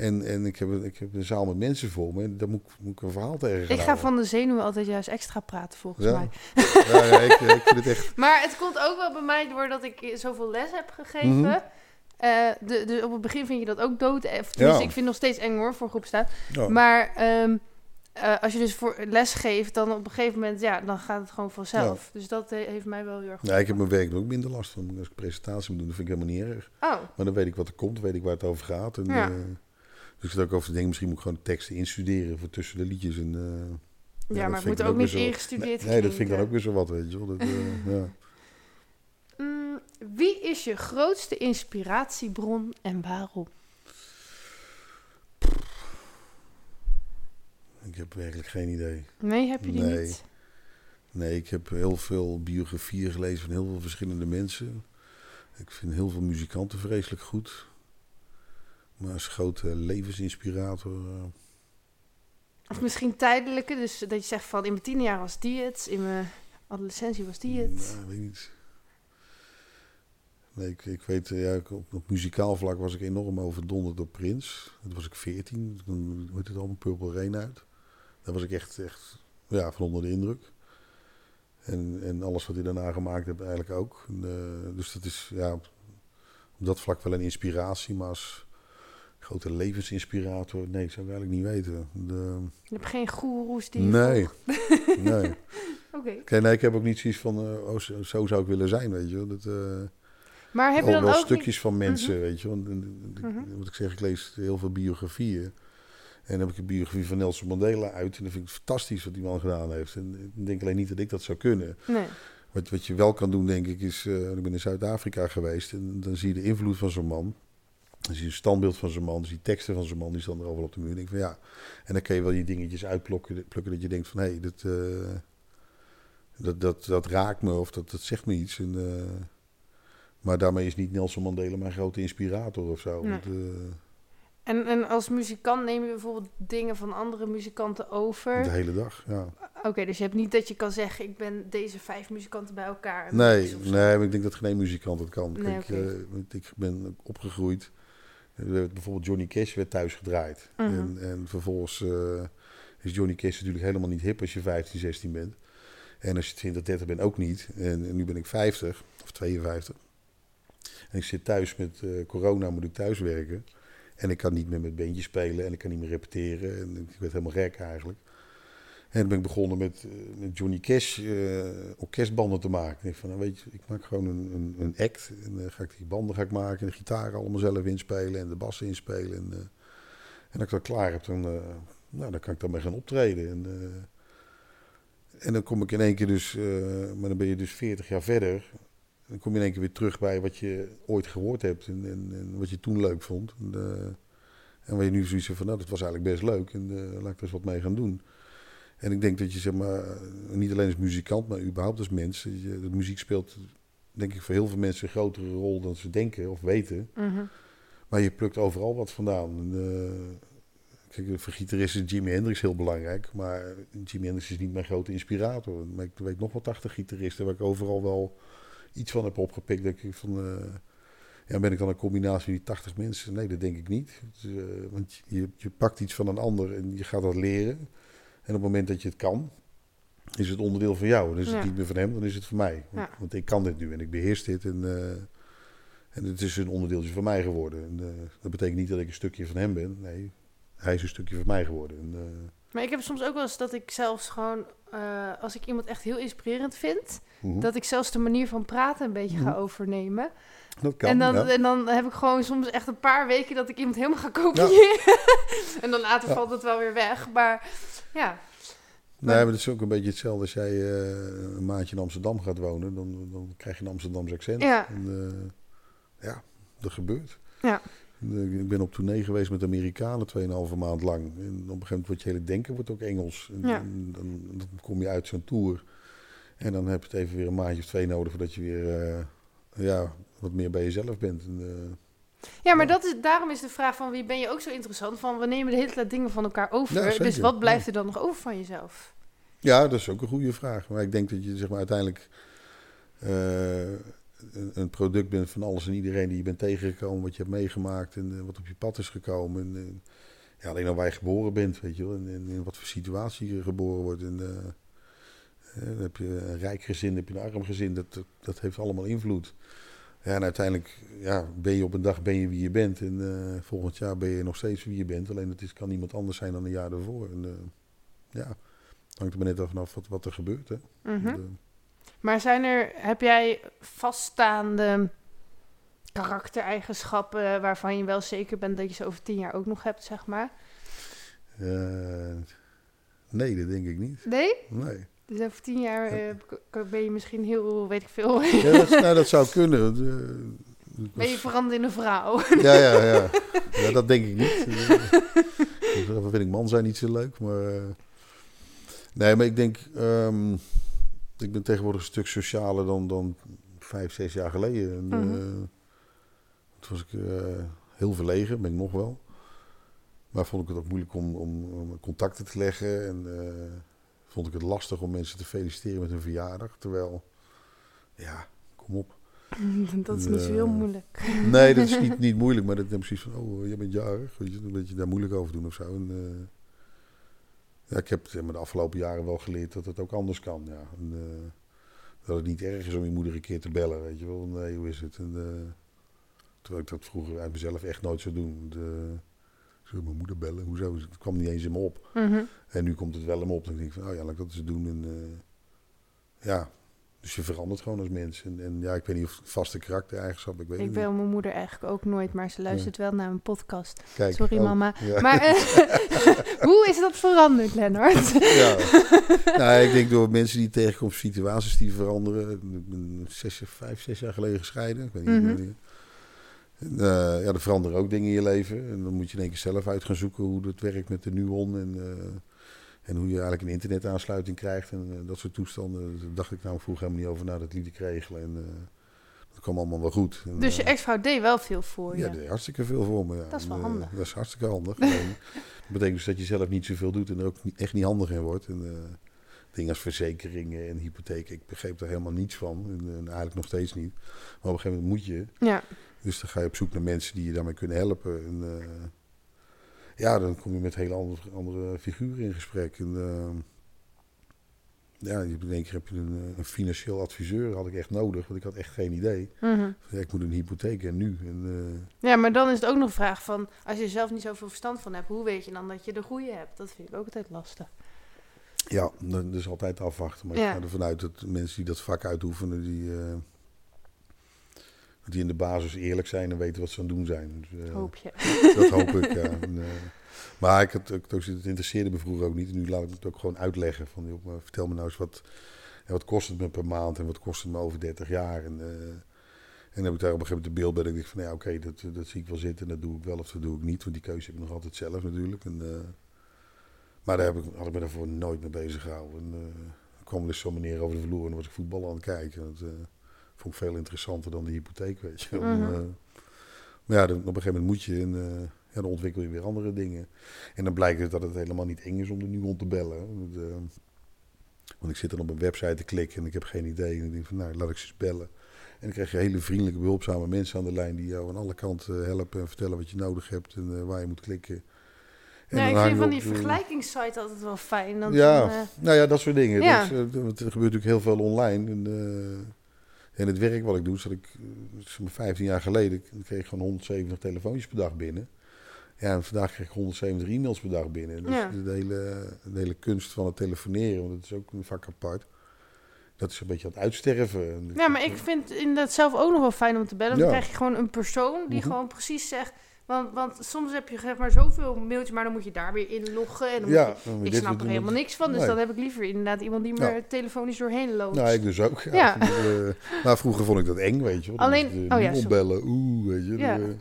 En, en ik, heb, een- ik heb een zaal met mensen voor me. En daar moet, ik- moet ik een verhaal tegen gaan Ik ga van de zenuwen altijd juist extra praten, volgens Ja. mij. Ja, ja, ik, ik vind het echt... Maar het komt ook wel bij mij doordat ik zoveel les heb gegeven. Mhm. Eh, de, de, op het begin vind je dat ook dood. eh, Of tenminste, Ja. ik vind het nog steeds eng hoor, voor groep staan. Maar ehm, eh, als je dus voor les geeft, dan op een gegeven moment, ja, dan gaat het gewoon vanzelf. Dus dat heeft mij wel heel erg Ja, ik heb mijn werk er ook minder last van. Als ik presentatie moet doen, dat vind ik helemaal niet erg. Oh, Maar dan weet ik wat er komt, weet ik waar het over gaat. En, Ja. Dus ik zit ook over te denken, misschien moet ik gewoon teksten instuderen voor tussen de liedjes. En, eh, ja, dat maar het moet ook ook niet ingestudeerd nee, nee, dat vind ik dan ook weer zo wat, weet je wel. Dat, eh, ja. Mm, wie is je grootste inspiratiebron en waarom? Ik heb werkelijk geen idee. Nee, heb je die Nee. niet? Nee, ik heb heel veel biografieën gelezen van heel veel verschillende mensen. Ik vind heel veel muzikanten vreselijk goed. Maar als grote levensinspirator... eh, Of misschien tijdelijke, dus dat je zegt van in mijn tien jaar was die het, in mijn adolescentie was die het. Nou, weet ik niet. Nee, ik, ik weet, ja, ik- op, op muzikaal vlak was ik enorm overdonderd door Prins. Toen was ik 14, toen heet het allemaal Purple Rain uit. Daar was ik echt, echt ja, van onder de indruk. En, en alles wat hij daarna gemaakt heeft eigenlijk ook. En, eh, dus dat is ja, op, op dat vlak wel een inspiratie, maar als grote levensinspirator, nee, zou ik eigenlijk niet weten. De, Je hebt geen goeroes die nee, nee. Oké. Oké, nee, ik heb ook niet zoiets van, eh, oh, zo, zo zou ik willen zijn, weet je. Dat, eh, Maar heb je dan wel ook stukjes van mensen, Mhm. weet je. En- en- en- Mhm. Wat ik zeg, ik lees heel veel biografieën. En dan heb ik een biografie van Nelson Mandela uit. En dat vind ik fantastisch wat die man gedaan heeft. En ik denk alleen niet dat ik dat zou kunnen. Nee. Wat, wat je wel kan doen, denk ik, is... eh, ik ben in Zuid-Afrika geweest. En dan zie je de invloed van zo'n man. Dan zie je een standbeeld van zo'n man. Dan zie je teksten van zo'n man. Die staan er overal op de muur. En denk van ja. En dan kun je wel je dingetjes uitplukken. Plukken dat je denkt van hé, hey, dat, eh, dat, dat, dat raakt me. Of dat, dat zegt me iets. En, eh, maar daarmee is niet Nelson Mandela mijn grote inspirator of zo. Nee. Want, eh, En, en als muzikant neem je bijvoorbeeld dingen van andere muzikanten over? de hele dag, ja. Oké, dus je hebt niet dat je kan zeggen, ik ben deze vijf muzikanten bij elkaar. Nee, nee, maar ik denk dat geen muzikant het kan. Nee, Kijk, ik ben opgegroeid. Bijvoorbeeld Johnny Cash werd thuis gedraaid. Mhm. en, en vervolgens eh, is Johnny Cash natuurlijk helemaal niet hip als je 15, 16 bent. En als je 20, 30 bent ook niet. En, en nu ben ik 50 of 52. En ik zit thuis met eh, corona, moet ik thuis werken. En ik kan niet meer met bandjes spelen en ik kan niet meer repeteren. En ik werd helemaal gek eigenlijk. En dan ben ik begonnen met, eh, met Johnny Cash eh, orkestbanden te maken. Ik van, nou weet je, ik maak gewoon een, een, een act. En dan ga ik die banden ga ik maken en de gitaar allemaal zelf inspelen en de bassen inspelen. En, eh, en als ik dat klaar heb, dan, nou, dan kan ik daarmee gaan optreden. En, en dan kom ik in één keer dus, maar dan ben je dus 40 jaar verder. Dan kom je in één keer weer terug bij wat je ooit gehoord hebt en, en, wat je toen leuk vond. En, en waar je nu zoiets van, nou, dat was eigenlijk best leuk en laat ik er eens wat mee gaan doen. En ik denk dat je, zeg maar, niet alleen als muzikant, maar überhaupt als mens, dat je, dat muziek speelt, denk ik, voor heel veel mensen een grotere rol dan ze denken of weten. Mhm. Maar je plukt overal wat vandaan. En, eh, kijk, voor gitaristen is Jimi Hendrix heel belangrijk. Maar Jimi Hendrix is niet mijn grote inspirator. Maar ik weet nog wel 80 gitaristen waar ik overal wel iets van heb opgepikt. Dat ik van, eh, ja, ben ik dan een combinatie van die 80 mensen? Nee, dat denk ik niet. Dus, eh, want je, je pakt iets van een ander en je gaat dat leren. En op het moment dat je het kan, is het onderdeel van jou. Dan is het Ja. niet meer van hem, dan is het van mij. Want, Ja. want ik kan dit nu en ik beheers dit. En, eh, en het is een onderdeeltje van mij geworden. En, eh, dat betekent niet dat ik een stukje van hem ben. Nee, hij is een stukje van mij geworden. En, eh, Maar ik heb soms ook wel eens dat ik zelfs gewoon, als ik iemand echt heel inspirerend vind, mhm. dat ik zelfs de manier van praten een beetje ga Mhm. overnemen. dat kan, en, dan, ja. en dan heb ik gewoon soms echt een paar weken dat ik iemand helemaal ga kopiëren. en dan later valt het wel weer weg. Maar ja, Nee, maar het is ook een beetje hetzelfde als jij eh, een maandje in Amsterdam gaat wonen. Dan, dan krijg je een Amsterdamse accent. Ja. En, eh, ja, dat gebeurt. Ja. Eh, Ik ben op tournee geweest met Amerikanen 2,5 maand lang. En op een gegeven moment wordt je hele denken wordt ook Engels. En, Ja. en dan, dan kom je uit zo'n tour. En dan heb je het even weer een maandje of twee nodig voordat je weer ja, wat meer bij jezelf bent. En, eh, ja maar Ja. dat is, daarom is de vraag van wie ben je ook zo interessant? Van we nemen de hele tijd dingen van elkaar over. Ja, dus wat blijft er dan nog over van jezelf? Ja, dat is ook een goede vraag. Maar ik denk dat je zeg maar, uiteindelijk een, een, product bent van alles en iedereen die je bent tegengekomen, wat je hebt meegemaakt en wat op je pad is gekomen. En, ja, alleen al waar je geboren bent, weet je wel, en, in wat voor situatie je geboren wordt. En, dan heb je een rijk gezin, heb je een arm gezin, dat, dat heeft allemaal invloed. Ja, en uiteindelijk ja, ben je op een dag ben je wie je bent. En uh, volgend jaar ben je nog steeds wie je bent. Alleen het is, kan niemand anders zijn dan een jaar daarvoor. En, uh, ja, hangt er maar net vanaf wat, wat er gebeurt. Hè. Mm -hmm. maar zijn er, heb jij vaststaande karaktereigenschappen waarvan je wel zeker bent dat je ze over tien jaar ook nog hebt, zeg maar? Uh, nee, dat denk ik niet. Nee? Nee. Dus over tien jaar uh, ben je misschien heel, weet ik veel. Ja, dat, nou, dat zou kunnen. Uh, ben je veranderd in een vrouw? Ja, ja, ja. ja dat denk ik niet. dat vind ik man zijn niet zo leuk. Maar, uh, nee, maar ik denk... Um, ik ben tegenwoordig een stuk socialer dan, dan vijf, zes jaar geleden. En, mm -hmm. toen was ik heel verlegen, ben ik nog wel. Maar vond ik het ook moeilijk om, om, om contacten te leggen. En vond ik het lastig om mensen te feliciteren met hun verjaardag. Terwijl, ja, kom op. Dat is niet zo heel moeilijk. Nee, dat is niet, niet moeilijk, maar dat is precies van, oh, jij bent jarig. Weet je, een beetje daar moeilijk over doen of zo. En, uh, ja, ik heb de afgelopen jaren wel geleerd dat het ook anders kan. Ja. En, uh, dat het niet erg is om je moeder een keer te bellen, weet je wel. Nee, hoe is het? En, uh, terwijl ik dat vroeger uit mezelf echt nooit zou doen. De, ik mijn moeder bellen, hoezo? Het kwam niet eens in me op. Mm -hmm. En nu komt het wel in me op. Dan denk ik van, oh ja, laat ik dat eens doen. En, uh, ja, dus je verandert gewoon als mens. En, en ja, ik weet niet of vaste karaktereigenschap, ik weet Ik bel niet. mijn moeder eigenlijk ook nooit, maar ze luistert ja. wel naar mijn podcast. Kijk, Sorry oh, mama. ja. Maar uh, hoe is dat veranderd, Lennart? ja, nou, ik denk door mensen die tegenkomen, situaties die veranderen. Ik ben zes, vijf, zes jaar geleden gescheiden. Ik weet niet Mhm. mm uh, ja, er veranderen ook dingen in je leven. En dan moet je in één keer zelf uit gaan zoeken hoe dat werkt met de Nuon. En, uh, en hoe je eigenlijk een internetaansluiting krijgt. En uh, dat soort toestanden. Daar dacht ik nou vroeger helemaal niet over na. Dat liet ik regelen. En dat kwam allemaal wel goed. En, Dus je ex-vrouw deed wel veel voor je? Ja, deed hartstikke veel voor me. Ja. Dat is wel en, handig. Dat is hartstikke handig. dat betekent dus dat je zelf niet zoveel doet. En er ook echt niet handig in wordt. En, dingen als verzekeringen en hypotheken. Ik begreep daar helemaal niets van. En, en eigenlijk nog steeds niet. Maar op een gegeven moment moet je. Ja. Dus dan ga je op zoek naar mensen die je daarmee kunnen helpen. En, uh, ja, dan kom je met hele andere, andere figuren in gesprek. En, uh, ja, in één keer heb je een, een, financieel adviseur, had ik echt nodig, want ik had echt geen idee. Mm -hmm. ja, ik moet een hypotheek en nu. En, uh, ja, maar dan is het ook nog een vraag van, als je er zelf niet zoveel verstand van hebt, hoe weet je dan dat je de goede hebt? Dat vind ik ook altijd lastig. Ja, dat is altijd afwachten. Maar Ja. ik ga ervan uit dat mensen die dat vak uitoefenen, die, uh, die in de basis eerlijk zijn en weten wat ze aan het doen zijn. Dus, uh, Hoop je. Dat hoop ik, ja. En, uh, maar ik had, ook, het interesseerde me vroeger ook niet. En nu laat ik het ook gewoon uitleggen. Van, joh, vertel me nou eens wat, ja, wat kost het me per maand en wat kost het me over 30 jaar. En, uh, en dan heb ik daar op een gegeven moment de beeld bij. Dat ik dacht van, ja, oké, okay, dat, dat zie ik wel zitten. En dat doe ik wel of dat doe ik niet. Want die keuze heb ik nog altijd zelf natuurlijk. En, maar daar heb ik, had ik me daarvoor nooit mee bezig gehouden. En, kwam dus zo'n meneer over de vloer en dan was ik voetbal aan het kijken. Dat vond ik veel interessanter dan de hypotheek, weet je. Mm -hmm. uh, maar ja, dan, op een gegeven moment moet je en uh, ja, dan ontwikkel je weer andere dingen. En dan blijkt het dat het helemaal niet eng is om de Nuon te bellen. Want, uh, want ik zit dan op een website te klikken en ik heb geen idee. En ik denk van, nou, laat ik ze eens bellen. En dan krijg je hele vriendelijke, behulpzame mensen aan de lijn... die jou aan alle kanten helpen en vertellen wat je nodig hebt en uh, waar je moet klikken. En ja, ik vind van die vergelijkingssite altijd wel fijn. Ja, dan, uh... nou ja, dat soort dingen. Ja. Uh, er gebeurt natuurlijk heel veel online. En, en het werk wat ik doe, zat ik uh, 15 jaar geleden, ik kreeg gewoon 170 telefoontjes per dag binnen. Ja, en vandaag krijg ik 170 e-mails per dag binnen. Dus Ja. de, hele, de hele kunst van het telefoneren, want dat is ook een vak apart. Dat is een beetje aan het uitsterven. En Ja, maar ik vind inderdaad zelf ook nog wel fijn om te bellen. Dan Ja. krijg je gewoon een persoon die Mhm. gewoon precies zegt... Want, want soms heb je zeg maar zoveel mailtjes, maar dan moet je daar weer inloggen. En dan ja, moet je- dan moet ik snap er doen. helemaal niks van. Dus Nee. dan heb ik liever inderdaad iemand die me Ja. telefonisch doorheen loopt. Nou, ik dus ook. Ja. Eh, nou, vroeger vond ik dat eng, weet je Alleen- moest je oh ja, oeh, weet je. Ja. dan, eh,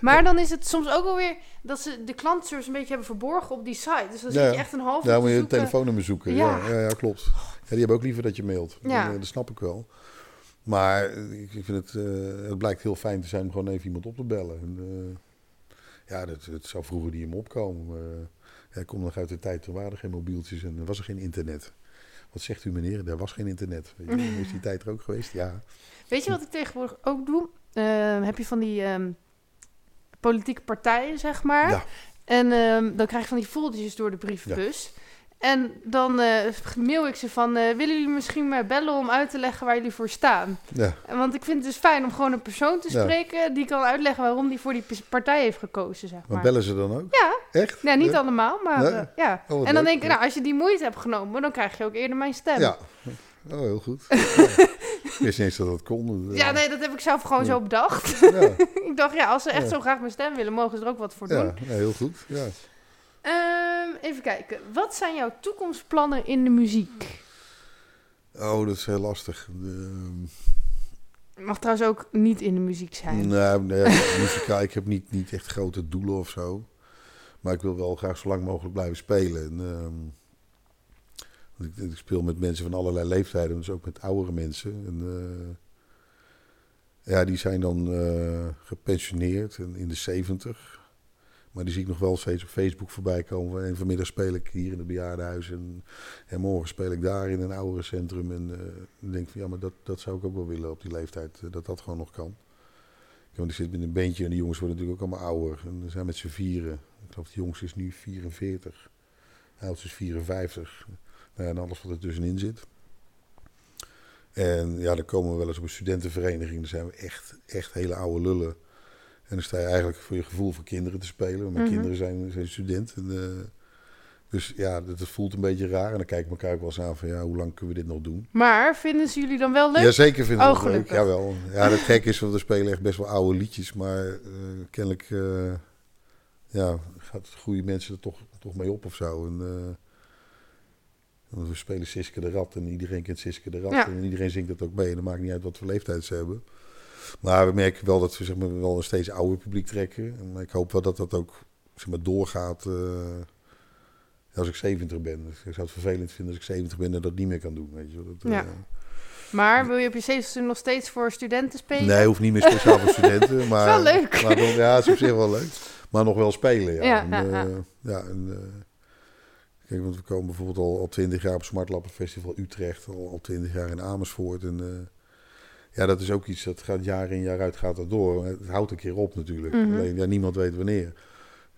Maar dan is het soms ook alweer dat ze de klantservice een beetje hebben verborgen op die site. Dus dan Ja. zit je echt een half uur Ja, moet je een telefoonnummer zoeken. Ja. Ja, klopt. Ja, die hebben ook liever dat je mailt. Ja. Dat, dat snap ik wel. Maar eh, ik vind het, eh, het blijkt heel fijn te zijn om gewoon even iemand op te bellen. En, eh, ja, dat, het zou vroeger in me opkomen. Eh, ja, ik kom nog uit de tijd, er waren er geen mobieltjes en er was er geen internet. Wat zegt u meneer? Er was geen internet. Weet je, is die tijd er ook geweest? Ja. Weet je wat ik tegenwoordig ook doe? Uh, heb je van die um, politieke partijen, zeg maar. Ja. En um, dan krijg je van die foldertjes door de brievenbus. Ja. En dan uh, mail ik ze van, uh, willen jullie misschien mij bellen om uit te leggen waar jullie voor staan? Ja. Want ik vind het dus fijn om gewoon een persoon te spreken die kan uitleggen waarom die voor die partij heeft gekozen, zeg maar. maar bellen ze dan ook? Ja. Echt? Nee, niet allemaal, maar uh, ja. Oh, en dan denk ik, nou, als je die moeite hebt genomen, dan krijg je ook eerder mijn stem. Ja. Oh, heel goed. ik wist niet eens dat dat kon. Ja, nee, dat heb ik zelf gewoon zo bedacht. Ja. ik dacht, ja, als ze echt zo graag mijn stem willen, mogen ze er ook wat voor doen. Ja, heel goed. Ja. Um, even kijken. Wat zijn jouw toekomstplannen in de muziek? Oh, dat is heel lastig. Mag trouwens ook niet in de muziek zijn. Nou, nee, muzikaal, ik heb niet, niet echt grote doelen of zo. Maar ik wil wel graag zo lang mogelijk blijven spelen. En, ik, ik, speel met mensen van allerlei leeftijden, dus ook met oudere mensen. En, uh, ja, die zijn dan uh, gepensioneerd en in de zeventig. Maar die zie ik nog wel steeds op Facebook voorbij komen. En vanmiddag speel ik hier in het bejaardenhuis. En, en morgen speel ik daar in een ouderencentrum. En uh, denk van ja, maar dat, dat zou ik ook wel willen op die leeftijd. Uh, dat dat gewoon nog kan. Want ik zit met een bandje en de jongens worden natuurlijk ook allemaal ouder. En we zijn met z'n vieren. Ik geloof de jongste is nu 44. De oudste is 54. Nou, en alles wat er tussenin zit. En ja, dan komen we wel eens op een studentenvereniging. Dan zijn we echt, echt hele oude lullen. En dan sta je eigenlijk voor je gevoel voor kinderen te spelen. Mijn mhm. kinderen zijn, zijn student. En, uh, dus ja, dat, voelt een beetje raar. En dan kijk ik elkaar ook wel eens aan van ja, hoe lang kunnen we dit nog doen? Maar vinden ze jullie dan wel leuk? Ja, zeker vinden oh, we het leuk. Jawel. Ja, het gek is, want we spelen echt best wel oude liedjes. Maar uh, kennelijk uh, ja, gaat goede mensen er toch, toch mee op of zo. En, want we spelen Siske de Rat en iedereen kent Siske de Rat. En iedereen zingt dat ook mee. En dan maakt niet uit wat voor leeftijd ze hebben. Maar we merken wel dat we zeg maar, wel een steeds ouder publiek trekken. Maar ik hoop wel dat dat ook zeg maar, doorgaat uh, als ik 70 ben. Dus ik zou het vervelend vinden als ik 70 ben en dat niet meer kan doen. Weet je, dat, ja. Uh, maar wil je op je 70 nog steeds voor studenten spelen? Nee, hoeft niet meer speciaal voor studenten. Maar, wel leuk. Maar ja, het is op zich wel leuk. Maar nog wel spelen, ja. ja, en, ja, ja en, kijk, want we komen bijvoorbeeld al, al 20 jaar op Smart Festival Utrecht. Al, al 20 jaar in Amersfoort. En ja, dat is ook iets dat gaat jaar in jaar uit gaat dat door. Het houdt een keer op natuurlijk. Mhm. Alleen ja, niemand weet wanneer.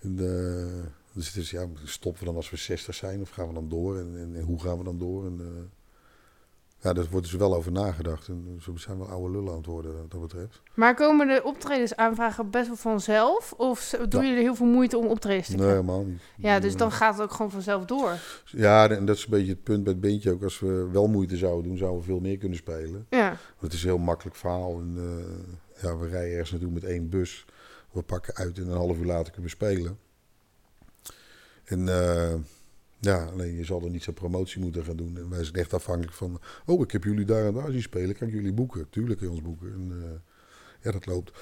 En, uh, dus het is ja, stoppen we dan als we 60 zijn of gaan we dan door? En, en, hoe gaan we dan door? En, uh, ja, daar wordt dus wel over nagedacht. En zo zijn wel oude lullen aan het worden wat dat betreft. Maar komen de optredensaanvragen best wel vanzelf? Of doen jullie heel veel moeite om optredens te krijgen? Nee, helemaal niet. Ja, dus dan gaat het ook gewoon vanzelf door. Ja, en dat is een beetje het punt bij het beentje ook. Als we wel moeite zouden doen, zouden we veel meer kunnen spelen. Ja. Want het is een heel makkelijk verhaal. En, uh, ja, we rijden ergens naartoe met één bus. We pakken uit en een half uur later kunnen we spelen. En... Uh, ja, alleen je zal er niet zo'n promotie moeten gaan doen. En wij zijn echt afhankelijk van... Oh, ik heb jullie daar en daar zien spelen. Kan ik jullie boeken? Tuurlijk je ons boeken. En, uh, ja, dat loopt...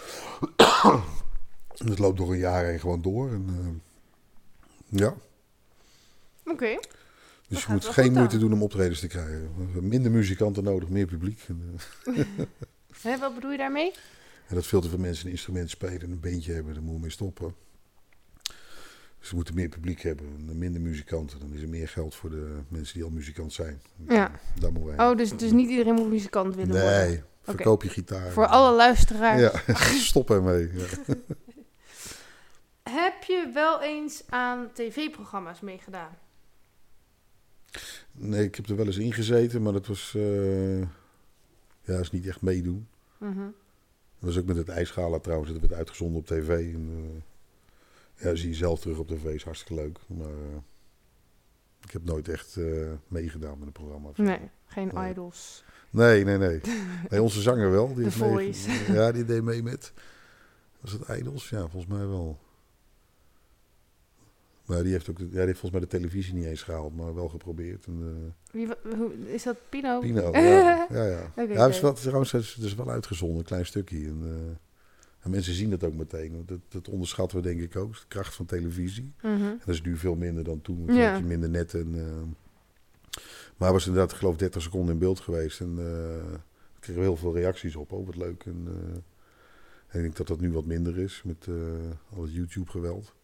dat loopt door een jaar heen gewoon door. En, uh, ja. Oké. Okay. Dus je moet geen moeite doen om optredens te krijgen. Minder muzikanten nodig, meer publiek. Hè, wat bedoel je daarmee? En dat veel te veel mensen een instrument spelen en een beentje hebben. Daar moeten we mee stoppen. Ze moeten meer publiek hebben, minder muzikanten. Dan is er meer geld voor de mensen die al muzikant zijn. Ja. Daar moeten wij. Oh, dus, dus niet iedereen moet muzikant willen nee, worden? Nee, verkoop je gitaar. Voor alle luisteraars. Ja, stop ermee. Ja. Heb je wel eens aan tv-programma's meegedaan? Nee, ik heb er wel eens ingezeten, maar dat was... Uh, ja, is niet echt meedoen. Mm -hmm. Dat was ook met het ijsgala trouwens. Dat werd uitgezonden op tv. En, uh, ja, zie je zelf terug op tv, is hartstikke leuk. Maar uh, ik heb nooit echt uh, meegedaan met een programma. Nee, geen idols. Nee, nee, nee. nee. Onze zanger wel. Die. Mee, ja, die deed mee met... Was het idols? Ja, volgens mij wel. Maar die heeft, ook, ja, die heeft volgens mij de televisie niet eens gehaald, maar wel geprobeerd. En, uh, Wie, hoe, is dat Pino? Pino, ja. ja, ja. Okay, ja, is wel, trouwens, het is wel uitgezonden, een klein stukje. En, en mensen zien dat ook meteen. Dat, dat onderschatten we denk ik ook. De kracht van televisie. Mhm. en dat is nu veel minder dan toen. Ja. Je minder net. En, uh, maar was inderdaad, geloof 30 seconden in beeld geweest. En uh, kregen we heel veel reacties op. Oh, wat leuk. En, uh, en ik denk dat dat nu wat minder is met al het YouTube-geweld.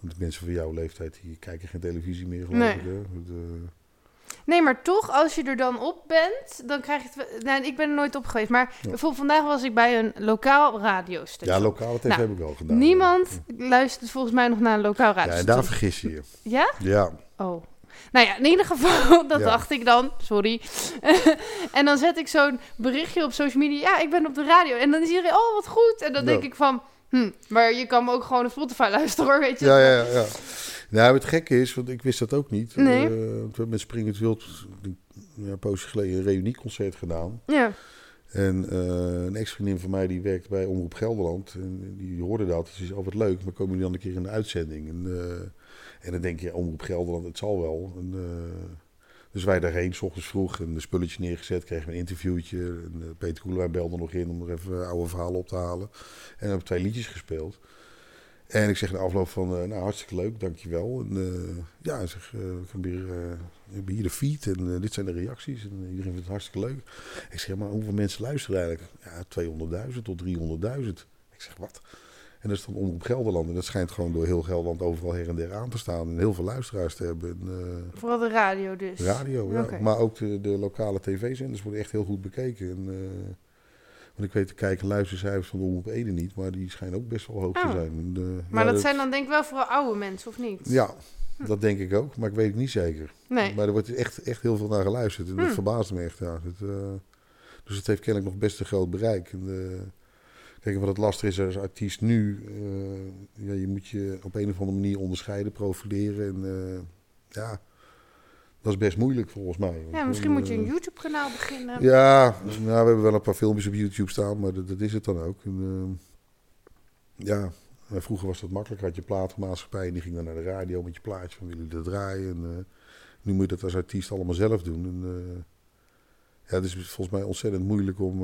Want de mensen van jouw leeftijd die kijken geen televisie meer, geloof nee. ik. Hè? Nee, maar toch, als je er dan op bent, dan krijg je het... Nou, ik ben er nooit op geweest, maar bijvoorbeeld vandaag was ik bij een lokaal radiostation. Ja, lokale tv Nou, heb ik wel gedaan. Niemand luistert volgens mij nog naar een lokaal Ja, radiostation. daar vergis je je. Ja? Ja, Oh. Nou ja, in ieder geval, dat Ja. dacht ik dan. Sorry. en dan zet ik zo'n berichtje op social media. Ja, ik ben op de radio. En dan is iedereen, oh, wat goed. En dan Ja. denk ik van, hm, maar je kan me ook gewoon op Spotify luisteren, hoor, weet je. ja, ja, ja. Nou, het gekke is, want ik wist dat ook niet. Nee. Eh, we hebben met Springend Wild ja, een poosje geleden een reunieconcert gedaan. Ja. En eh, een ex-vriendin van mij die werkt bij Omroep Gelderland. En die hoorde dat. Ze zei, oh wat leuk, maar komen jullie dan een keer in de uitzending? En, eh, en dan denk je, Omroep Gelderland, het zal wel. En, eh, dus wij daarheen, s ochtends vroeg, een spulletje neergezet, kregen we een interviewtje. En, eh, Peter Koelewijn belde nog in om er even oude verhalen op te halen. En we hebben twee liedjes gespeeld. En ik zeg na afloop van, eh, nou hartstikke leuk, dankjewel. En uh, ja, ik zeg, uh, we hebben hier, we hebben hier de feed en dit zijn de reacties. En iedereen vindt het hartstikke leuk. Ik zeg, maar hoeveel mensen luisteren eigenlijk? Ja, 200.000 tot 300.000. Ik zeg, wat? En dat is dan Omroep Gelderland. En dat schijnt gewoon door heel Gelderland overal her en der aan te staan. En heel veel luisteraars te hebben. En, uh, Vooral de radio dus. Radio, ja. Maar ook de, de lokale tv-zenders worden echt heel goed bekeken. En, uh, want ik weet de kijk- en luistercijfers van de Omroep Ede niet. Maar die schijnen ook best wel hoog Oh. te zijn. En, uh, Maar ja, dat zijn dan denk ik wel vooral oude mensen, of niet? Ja, dat denk ik ook. Maar ik weet het niet zeker. Nee. Maar er wordt echt, echt heel veel naar geluisterd. En dat Hmm. verbaast me echt. Ja. Het, uh, dus het heeft kennelijk nog best een groot bereik. En, uh, kijk, wat het lastig is als artiest nu. Uh, ja, je moet je op een of andere manier onderscheiden, profileren. En ja, dat is best moeilijk volgens mij. Ja, misschien moet je een YouTube-kanaal beginnen. Ja, nou, we hebben wel een paar filmpjes op YouTube staan, maar dat, dat is het dan ook. En, uh, ja, vroeger was dat makkelijk. Had je platenmaatschappij en die ging dan naar de radio met je plaatje van willen jullie dat draaien. En, uh, nu moet je dat als artiest allemaal zelf doen. En, uh, ja, het is volgens mij ontzettend moeilijk om,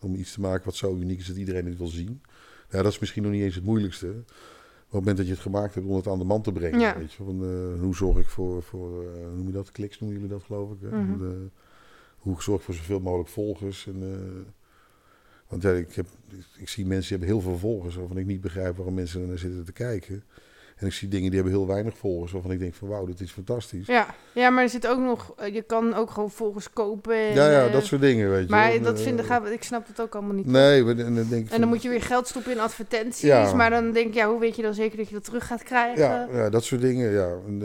om iets te maken wat zo uniek is dat iedereen het wil zien. Ja, dat is misschien nog niet eens het moeilijkste. Op het moment dat je het gemaakt hebt om het aan de man te brengen. Ja. Weet je, van, uh, hoe zorg ik voor, voor uh, hoe noem je dat? Kliks noemen jullie dat geloof ik. Uh, hoe zorg ik voor zoveel mogelijk volgers. En, uh, want ja, ik, heb, ik zie mensen die hebben heel veel volgers waarvan ik niet begrijp waarom mensen er naar zitten te kijken. En ik zie dingen die hebben heel weinig volgers waarvan ik denk van wauw, dit is fantastisch. Ja. ja, maar er zit ook nog... eh, Je kan ook gewoon volgers kopen. En, ja, ja, eh, dat soort dingen, weet je. Maar dat En, vinden, eh, we- ik snap het ook allemaal niet. Nee, maar dan denk ik En van- dan moet je weer geld stoppen in advertenties. Ja. Maar dan denk ik, ja, hoe weet je dan zeker dat je dat terug gaat krijgen? Ja, ja, dat soort dingen, ja. En.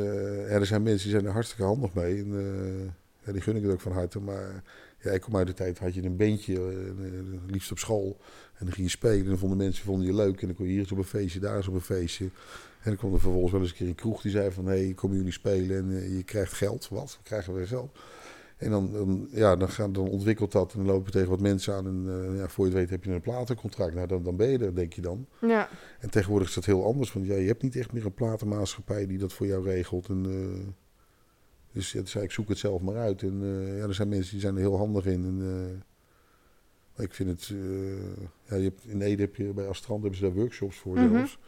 Er zijn mensen die zijn er hartstikke handig mee. En, ja, die gun ik het ook van harte. Maar ja, ik kom uit de tijd, had je een eh, liefst op school. En dan ging je spelen en dan vonden mensen vonden je leuk. En dan kon je hier eens op een feestje, daar eens op een feestje. En dan kwam er vervolgens wel eens een keer een kroeg die zei van... hé, hey, komen jullie spelen en eh, je krijgt geld. Wat? We krijgen we geld. En dan, dan, ja, dan, gaan, dan ontwikkelt dat en dan lopen tegen wat mensen aan. En eh, ja, voor je het weet heb je een platencontract. Nou, dan, dan ben je er, denk je dan. Ja. En tegenwoordig is dat heel anders. Want ja, je hebt niet echt meer een platenmaatschappij die dat voor jou regelt. En, eh, dus ja, dus ik zoek het zelf maar uit. En ja, er zijn mensen die zijn er heel handig in. En, ik vind het... ja, je hebt, in Ede heb je, bij Astrand hebben ze daar workshops voor zelfs.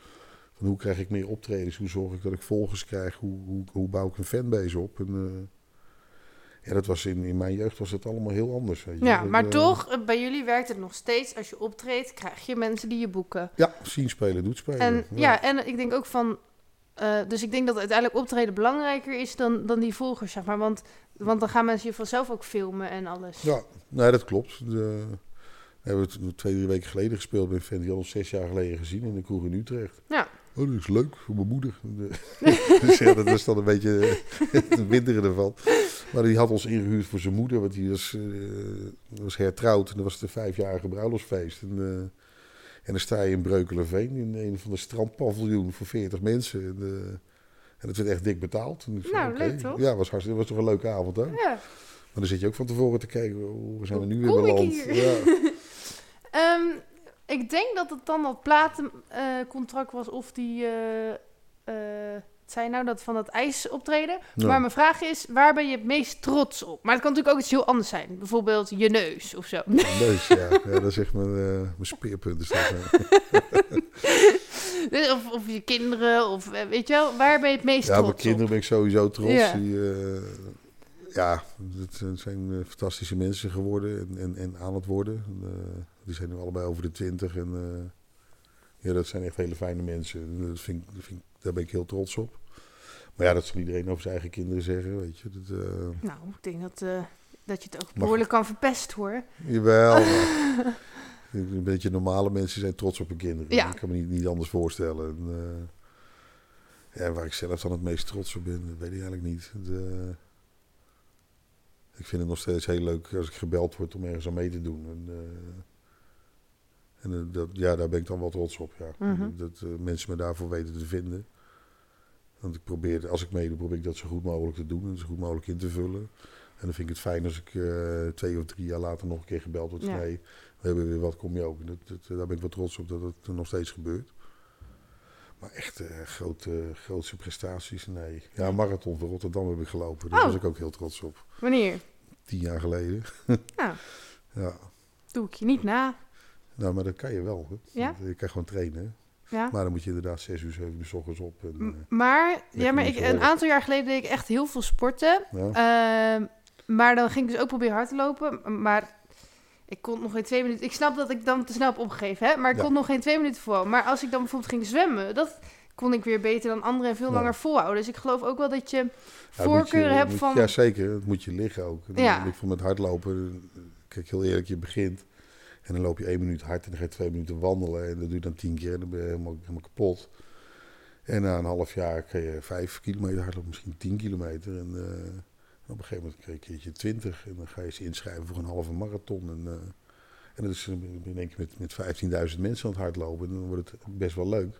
Van hoe krijg ik meer optredens? Hoe zorg ik dat ik volgers krijg? Hoe, hoe, hoe bouw ik een fanbase op? En, eh, ja, dat was in, in mijn jeugd was het allemaal heel anders. Weet je. ja, Dat, maar eh, toch, eh, bij jullie werkt het nog steeds. Als je optreedt, krijg je mensen die je boeken. Ja, zien spelen doet spelen. En ja, en ik denk ook van... dus ik denk dat uiteindelijk optreden belangrijker is dan, dan die volgers, zeg maar. Want, want dan gaan mensen je vanzelf ook filmen en alles. Ja, nee, dat klopt. De, we hebben het twee, drie weken geleden gespeeld vent die al zes jaar geleden gezien in de kroeg in Utrecht. Ja. Oh, dat is leuk voor mijn moeder. dus ja, dat was dan een beetje het winderen ervan. Maar die had ons ingehuurd voor zijn moeder, want die was, eh, was hertrouwd. En dat was de vijfjarige bruiloftsfeest. En, eh, en dan sta je in Breukelenveen in een van de strandpaviljoen voor 40 mensen. En, eh, en dat werd echt dik betaald. En ik zei, Nou, leuk toch? Ja, was hartstikke, was toch een leuke avond ook. Ja. Maar dan zit je ook van tevoren te kijken, hoe zijn we nu weer beland? Ja. Ehm, ik denk dat het dan dat platencontract was of die... eh eh, wat zei nou, dat van dat ijs optreden. Ja. Maar mijn vraag is, waar ben je het meest trots op? Maar het kan natuurlijk ook iets heel anders zijn. Bijvoorbeeld je neus of zo. Neus, ja. ja. Dat is echt mijn, eh, mijn speerpunt. Is dat, ja. Dus of, of je kinderen, of eh, weet je wel, waar ben je het meest ja, trots mijn kinderen op? ben ik sowieso trots. Ja. Die, eh, ja, het zijn eh, fantastische mensen geworden en, en, en aan het worden. En, eh, die zijn nu allebei over de twintig. En eh, ja, dat zijn echt hele fijne mensen. En Dat vind, ik- dat vind, ik- daar ben ik heel trots op. Maar ja, dat zal iedereen over zijn eigen kinderen zeggen, weet je. Dat, eh, Nou, ik denk dat, eh, dat je het ook behoorlijk kan verpesten hoor. Jawel, een beetje normale mensen zijn trots op hun kinderen. Ja. Ik kan me niet, niet anders voorstellen. En, ja, waar ik zelf dan het meest trots op ben, dat weet ik eigenlijk niet. Ik vind het nog steeds heel leuk als ik gebeld word om ergens aan mee te doen. En, en eh, dat, ja, daar ben ik dan wel trots op. Ja. Mhm. Dat eh, mensen me daarvoor weten te vinden. Want ik probeer, als ik meedoe, probeer ik dat zo goed mogelijk te doen en zo goed mogelijk in te vullen. En dan vind ik het fijn als ik eh, twee of drie jaar later nog een keer gebeld word. Ja. Nee, we hebben weer wat, kom je ook. Dat, dat, daar ben ik wel trots op dat het nog steeds gebeurt. Maar echt eh, grote, grootste prestaties, nee. Ja, marathon van Rotterdam heb ik gelopen. Daar Oh. was ik ook heel trots op. Wanneer? Tien jaar geleden. Nou, Ja, doe ik je niet na. Nou, maar dat kan je wel. Hè. Ja? Je kan gewoon trainen. Ja. Maar dan moet je inderdaad zes uur, zeven uur s ochtends op. En, M- eh, Maar, ja, maar ik, een aantal jaar geleden deed ik echt heel veel sporten. ja. Ehm, maar dan ging ik dus ook proberen hard te lopen. Maar ik kon nog geen twee minuten. Ik snap dat ik dan te snel heb opgegeven, hè? Maar ik Ja. kon nog geen twee minuten volhouden. Maar als ik dan bijvoorbeeld ging zwemmen, dat kon ik weer beter dan anderen en veel langer volhouden. Dus ik geloof ook wel dat je voorkeuren hebt van. Ja, zeker. Dat moet je liggen ook. Ja. Ik vond met hardlopen, kijk heel eerlijk, je begint en dan loop je één minuut hard en dan ga je twee minuten wandelen en dat doe je dan tien keer en dan ben je helemaal, helemaal kapot. En na een half jaar kan je vijf kilometer hardlopen, misschien tien kilometer. En, eh, op een gegeven moment krijg je een keertje twintig en dan ga je ze inschrijven voor een halve marathon. En, eh, en dat is in één keer met, met 15.000 mensen aan het hardlopen en dan wordt het best wel leuk.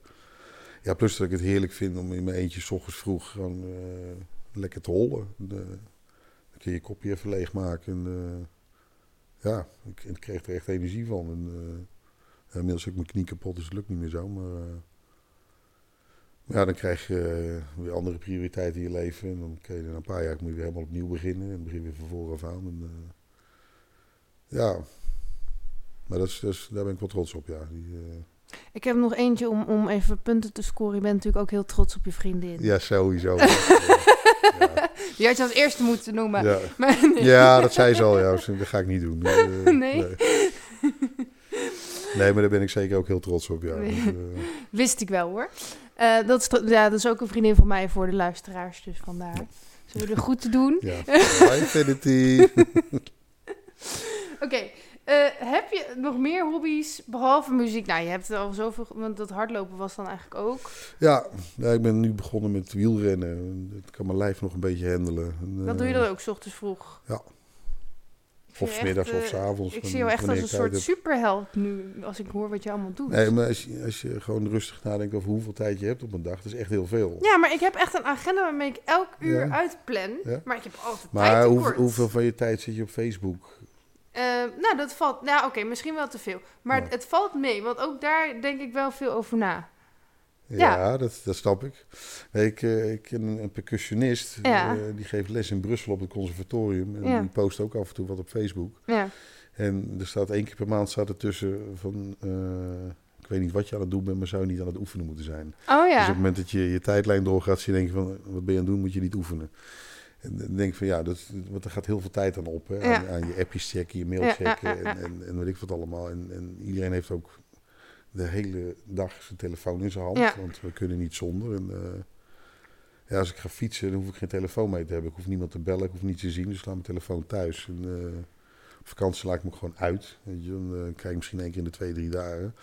Ja, plus dat ik het heerlijk vind om in mijn eentje 's ochtends vroeg gewoon eh, lekker te hollen. De, dan kun je je kopje even leegmaken. En, ja, ik, ik kreeg er echt energie van. En, eh, inmiddels ook mijn knie kapot, dus het lukt niet meer zo. Maar, eh, maar ja, dan krijg je eh, weer andere prioriteiten in je leven. En dan kun je na een paar jaar moet je weer helemaal opnieuw beginnen. En dan begin je weer van vooraf aan. En, ja, maar dat is, dat is, daar ben ik wel trots op, ja. Die, Ik heb nog eentje om, om even punten te scoren. Je bent natuurlijk ook heel trots op je vriendin. ja, sowieso. Die had je als eerste moeten noemen. Ja. Maar nee. Ja, dat zei ze al. Ja. Dus Dat ga ik niet doen. Nee? nee. Nee, maar daar ben ik zeker ook heel trots op. Ja. Nee. Eh, Wist ik wel hoor. Eh, dat, is, ja, dat is ook een vriendin van mij voor de luisteraars, dus vandaar. Zullen we er goed te doen? ja. Infinity. Oké, eh, heb je nog meer hobby's behalve muziek? Nou, je hebt al zoveel, want dat hardlopen was dan eigenlijk ook. ja, ja, ik ben nu begonnen met wielrennen. Ik kan mijn lijf nog een beetje handelen. En, Dat doe je eh, dan ook 's ochtends vroeg? Ja. Of 's middags of 's eh, avonds. Ik zie jou echt als een soort heb. superheld nu, als ik hoor wat je allemaal doet. Nee, maar als je, als je gewoon rustig nadenkt over hoeveel tijd je hebt op een dag, dat is echt heel veel. Ja, maar ik heb echt een agenda waarmee ik elk uur Ja. uitplan. Ja. Maar ik heb altijd tijd Maar hoe, hoeveel van je tijd zit je op Facebook? Eh, nou, dat valt... Nou, oké, misschien wel te veel. Maar Ja. het valt mee, want ook daar denk ik wel veel over na. Ja, Ja. Dat, dat snap ik. Ik, eh, ik ken een, een percussionist, Ja. eh, die geeft les in Brussel op het conservatorium. En die post ook af en toe wat op Facebook. Ja. En er staat één keer per maand staat er tussen van... eh, ik weet niet wat je aan het doen bent, maar zou je niet aan het oefenen moeten zijn. Oh Dus ja. op het moment dat je je tijdlijn doorgaat, zie je denken van... wat ben je aan het doen, moet je niet oefenen. En dan denk ik van ja, dat, want er gaat heel veel tijd aan op. Hè? Ja. Aan, je appjes checken, je mail Ja, checken ja. En, en, en weet ik wat allemaal. En, en iedereen heeft ook de hele dag zijn telefoon in zijn hand. Want we kunnen niet zonder. En, eh, ja, als ik ga fietsen, dan hoef ik geen telefoon mee te hebben. Ik hoef niemand te bellen, ik hoef niet te zien. Dus ik laat mijn telefoon thuis. En, eh, op vakantie laat ik me gewoon uit. Weet je? Dan eh, krijg ik misschien één keer in de twee, drie dagen.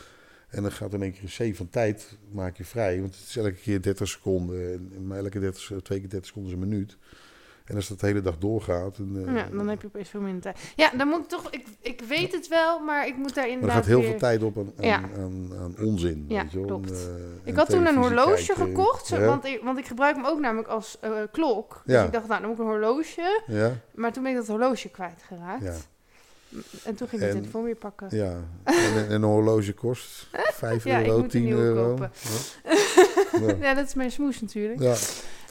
En dan gaat in één keer een zee van tijd maak je vrij. Want het is elke keer 30 seconden. En, maar elke 30, se- twee keer 30 seconden is een minuut. En als dat de hele dag doorgaat... En, eh, Ja, dan heb je opeens veel minder tijd. Ja, dan moet ik toch... Ik, ik weet het wel, maar ik moet daar Maar er inderdaad gaat heel weer- veel tijd op aan, aan, Ja. aan, aan onzin. Ja, weet je wel. klopt. Eh, Ik had toen een horloge kijken. gekocht, zo- Ja? want, ik, want ik gebruik hem ook namelijk als eh, klok. Dus Ja. ik dacht, nou, dan moet ik een horloge. Ja, Maar toen ben ik dat horloge kwijtgeraakt. ja, En toen ging ik de En- telefoon weer pakken. ja. En, en een horloge kost 5 Ja, ik euro, moet een 10 nieuwe euro. kopen. Ja. Ja. Ja, dat is mijn smoes natuurlijk. Ja.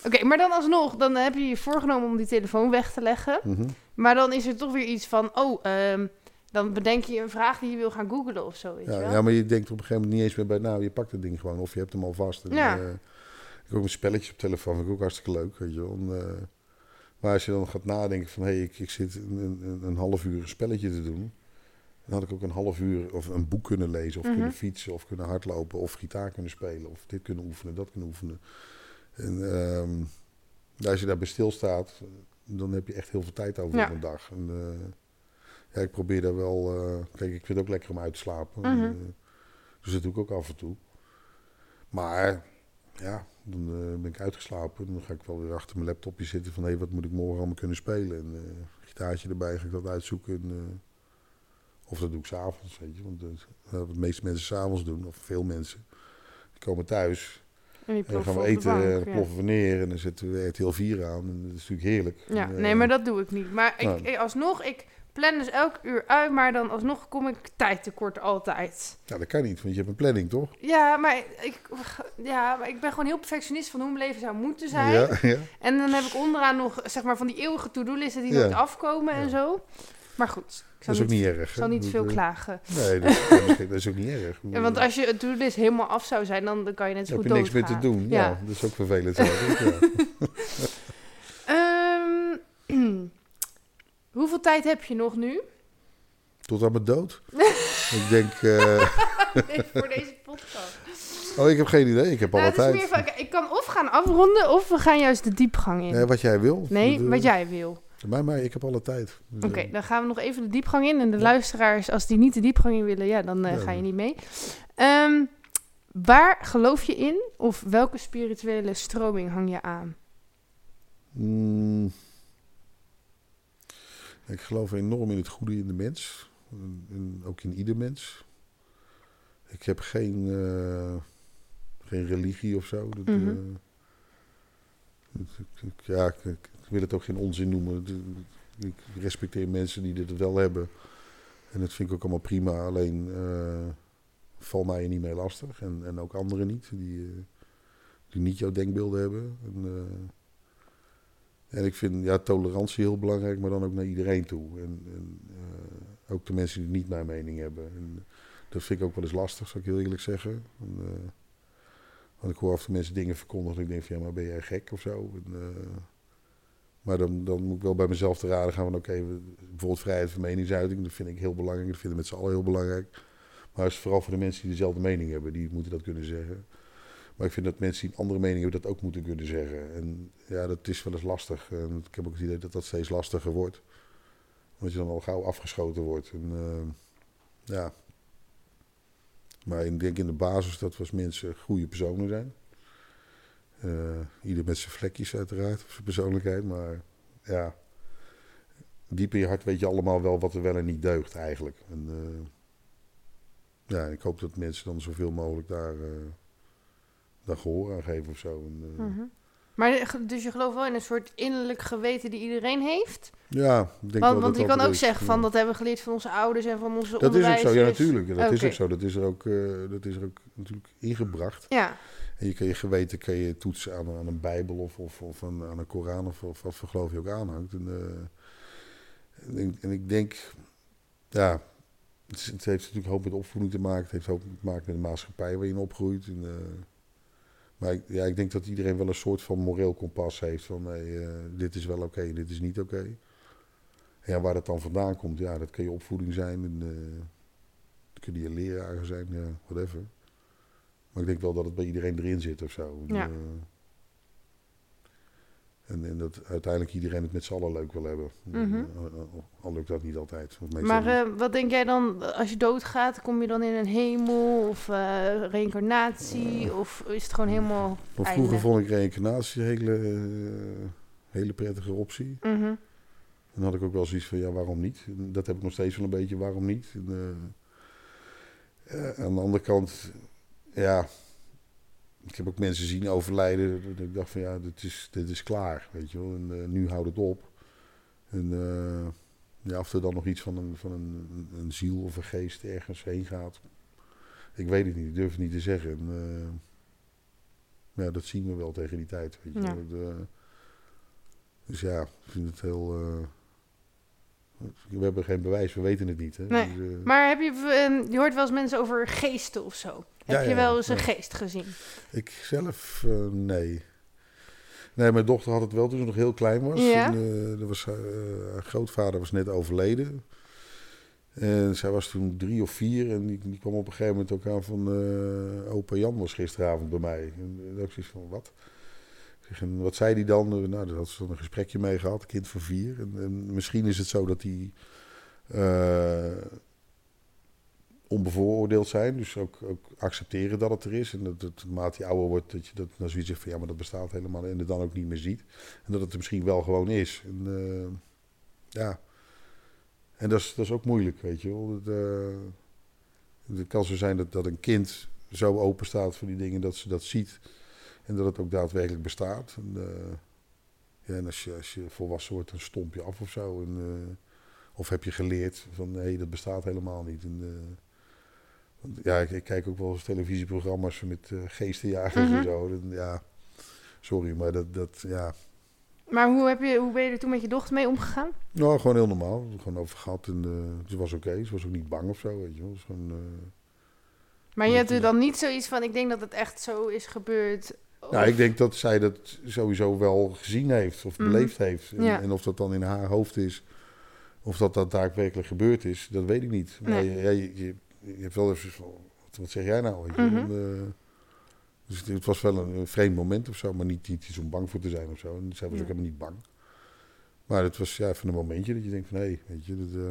Oké, maar dan alsnog, dan heb je je voorgenomen om die telefoon weg te leggen. mhm. Maar dan is er toch weer iets van, oh, ehm, dan bedenk je een vraag die je wil gaan googlen of zo, weet je ja, wel? ja, maar je denkt op een gegeven moment niet eens meer bij, nou, je pakt het ding gewoon of je hebt hem al vast. En, Ja. eh, ik heb ook een spelletjes op telefoon, vind ik ook hartstikke leuk, weet je wel. En, eh, maar als je dan gaat nadenken van, hé, hey, ik, ik zit een, een, een half uur een spelletje te doen. Dan had ik ook een half uur of een boek kunnen lezen, of Mhm. kunnen fietsen, of kunnen hardlopen, of gitaar kunnen spelen, of dit kunnen oefenen, dat kunnen oefenen. En, ehm, als je daarbij stilstaat, dan heb je echt heel veel tijd over Ja. op een dag. En, eh, ja, ik probeer daar wel... eh, kijk, ik vind het ook lekker om uit te slapen. Mhm. Eh, dus dat doe ik ook af en toe. Maar ja, dan ben ik uitgeslapen. Dan ga ik wel weer achter mijn laptopje zitten van... hé, wat moet ik morgen allemaal kunnen spelen? En eh gitaartje erbij ga ik dat uitzoeken. En, of dat doe ik s'avonds, weet je. Want wat de meeste mensen s'avonds doen, of veel mensen... die komen thuis En dan gaan we eten dan ploffen we neer en dan zetten we RTL 4 aan. En dat is natuurlijk heerlijk. Ja, En, eh, nee, maar dat doe ik niet. Maar ik, nou. ik- alsnog, ik plan dus elk uur uit, maar dan alsnog kom ik tijd tekort altijd. Ja, dat kan niet, want je hebt een planning, toch? Ja, maar ik, ja, maar ik ben gewoon heel perfectionist van hoe mijn leven zou moeten zijn. Ja, ja. En dan heb ik onderaan nog, zeg maar, van die eeuwige to-do-listen die Ja. nooit afkomen en zo. Maar goed, Dat is ook niet, erg. ik zal niet veel klagen. Nee, dat, is- dat is ook niet erg. Ja, want als je het to-do-list helemaal af zou zijn, dan, dan kan je net zo goed heb je niks meer te doen. Ja. Ja. dat is ook vervelend. Ehm, hoeveel tijd heb je nog nu? Tot aan mijn dood. ik denk... eh, Nee, voor deze podcast. oh, ik heb geen idee. Ik heb Nou, tijd. meer van, ik kan of gaan afronden, of we gaan juist de diepgang in. Nee, wat jij wil. Nee, wat jij wil. Mij, mij, ik heb alle tijd. Dus, Oké, eh, dan gaan we nog even de diepgang in. En de Ja. luisteraars, als die niet de diepgang in willen, ja, dan eh, Ja, ga je niet mee. Ehm, waar geloof je in? Of welke spirituele stroming hang je aan? mm, ik geloof enorm in het goede in de mens. En, en ook in ieder mens. Ik heb geen, eh, geen religie of zo. Dat, Mhm. ja, ik, ik wil het ook geen onzin noemen. Ik respecteer mensen die dit wel hebben. En dat vind ik ook allemaal prima. Alleen eh val mij niet mee lastig. En, en ook anderen niet. Die, eh, die niet jouw denkbeelden hebben. En, eh, en ik vind ja, tolerantie heel belangrijk, maar dan ook naar iedereen toe. En, en ook de mensen die niet mijn mening hebben. En dat vind ik ook wel eens lastig, zou ik heel eerlijk zeggen. En, want ik hoor af en toe mensen dingen verkondigen. En ik denk van ja, maar ben jij gek of zo? Maar dan, dan moet ik wel bij mezelf te raden gaan van oké, bijvoorbeeld vrijheid van meningsuiting. Dat vind ik heel belangrijk. Dat vinden we met z'n allen heel belangrijk. Maar het is vooral voor de mensen die dezelfde mening hebben. Die moeten dat kunnen zeggen. Maar ik vind dat mensen die een andere mening hebben dat ook moeten kunnen zeggen. En ja, dat is wel eens lastig. En ik heb ook het idee dat dat steeds lastiger wordt. Omdat je dan al gauw afgeschoten wordt. En, eh, ja. Maar ik denk in de basis dat we als mensen goede personen zijn. Eh, ieder met zijn vlekjes uiteraard, of zijn persoonlijkheid. Maar ja, diep in je hart weet je allemaal wel wat er wel en niet deugt eigenlijk. En, eh, ja, ik hoop dat mensen dan zoveel mogelijk daar, eh daar gehoor aan geven of zo. En, Mhm. Maar dus je gelooft wel in een soort innerlijk geweten die iedereen heeft? Ja, ik denk wel Want, dat want je kan ook is. zeggen van dat hebben we geleerd van onze ouders en van onze Dat is ook zo, ja natuurlijk. Dat is ook zo. Dat is er ook, eh, dat is er ook natuurlijk ingebracht. Ja, En je kan je geweten kan je toetsen aan, aan een bijbel of, of, of aan, aan een Koran of, of wat voor geloof je ook aanhangt. En, eh, en, ik- en ik denk, ja, het, heeft natuurlijk hoop met opvoeding te maken. Het heeft ook te maken met de maatschappij waar je opgroeit. En, eh, maar ik, ja, ik denk dat iedereen wel een soort van moreel kompas heeft van hey, eh, dit is wel oké, dit is niet oké. En ja, waar dat dan vandaan komt, ja, dat kan je opvoeding zijn. En, eh, dat kunnen je leraren zijn, ja, whatever. Maar ik denk wel dat het bij iedereen erin zit of zo. En, Ja. En, en dat uiteindelijk iedereen het met z'n allen leuk wil hebben. Eh, al- lukt dat niet altijd. maar wat denk jij dan, als je doodgaat, kom je dan in een hemel of eh reïncarnatie? Of is het gewoon helemaal Maar einde? vroeger vond ik reïncarnatie een hele, hele prettige optie. Mhm. En dan had ik ook wel zoiets van, ja, waarom niet? En dat heb ik nog steeds wel een beetje, waarom niet? En, aan de andere kant, ja, ik heb ook mensen zien overlijden. Dat ik dacht van, ja, dit is, dit is klaar, weet je wel. En eh, nu houdt het op. En uh, ja, of er dan nog iets van, een, van een, een ziel of een geest ergens heen gaat. Ik weet het niet, ik durf het niet te zeggen. En, uh, ja, dat zien we wel tegen die tijd, weet je Ja. dus ja, ik vind het heel... We hebben geen bewijs, we weten het niet. Hè? Nee. Dus, Maar heb je, je hoort wel eens mensen over geesten of zo. Heb Ja, je wel eens een geest gezien? Ik zelf, uh, nee. Nee, mijn dochter had het wel toen ze nog heel klein was. Ja? En, uh, er was haar grootvader was net overleden. En zij was toen drie of vier. En die, die kwam op een gegeven moment ook aan van... Uh, opa Jan was gisteravond bij mij. En dan ik zoiets van, wat? En wat zei die dan? Nou, daar had ze dan een gesprekje mee gehad, een kind van vier. En, en misschien is het zo dat die eh, onbevooroordeeld zijn. Dus ook, ook accepteren dat het er is. En dat het naarmate je ouder wordt, dat je dat dan zoiets zegt van ja, maar dat bestaat helemaal. En het dan ook niet meer ziet. En dat het er misschien wel gewoon is. En, eh, ja. En dat is, dat is ook moeilijk, weet je wel. Het, eh, het kan zo zijn dat, dat een kind zo open staat voor die dingen dat ze dat ziet. En dat het ook daadwerkelijk bestaat. En, uh, ja, en als, je, als je volwassen wordt, dan stomp je af of zo. En, of heb je geleerd van nee, dat bestaat helemaal niet. En, ja, ik, ik, kijk ook wel eens televisieprogramma's met geestenjagers mm -hmm. en zo. En, ja, sorry, maar dat, dat ja. Maar hoe, heb je, hoe ben je er toen met je dochter mee omgegaan? Nou, gewoon heel normaal. Gewoon over gehad en ze was oké. Okay. Ze was ook niet bang of zo, weet je wel. Gewoon, maar je hebt er dan niet zoiets van, ik denk dat het echt zo is gebeurd. Nou, ik denk dat zij dat sowieso wel gezien heeft of beleefd mm. heeft. En, ja. en, of dat dan in haar hoofd is, of dat dat daadwerkelijk gebeurd is, dat weet ik niet. Maar nee. je, je, hebt wel even van, wat, zeg jij nou? Mm -hmm. en, uh, dus het, het, was wel een, een, vreemd moment of zo, maar niet, niet iets om bang voor te zijn of zo. En zij was ja. ook helemaal niet bang. Maar het was ja, even een momentje dat je denkt van, hé, hey, weet je, dat... Uh,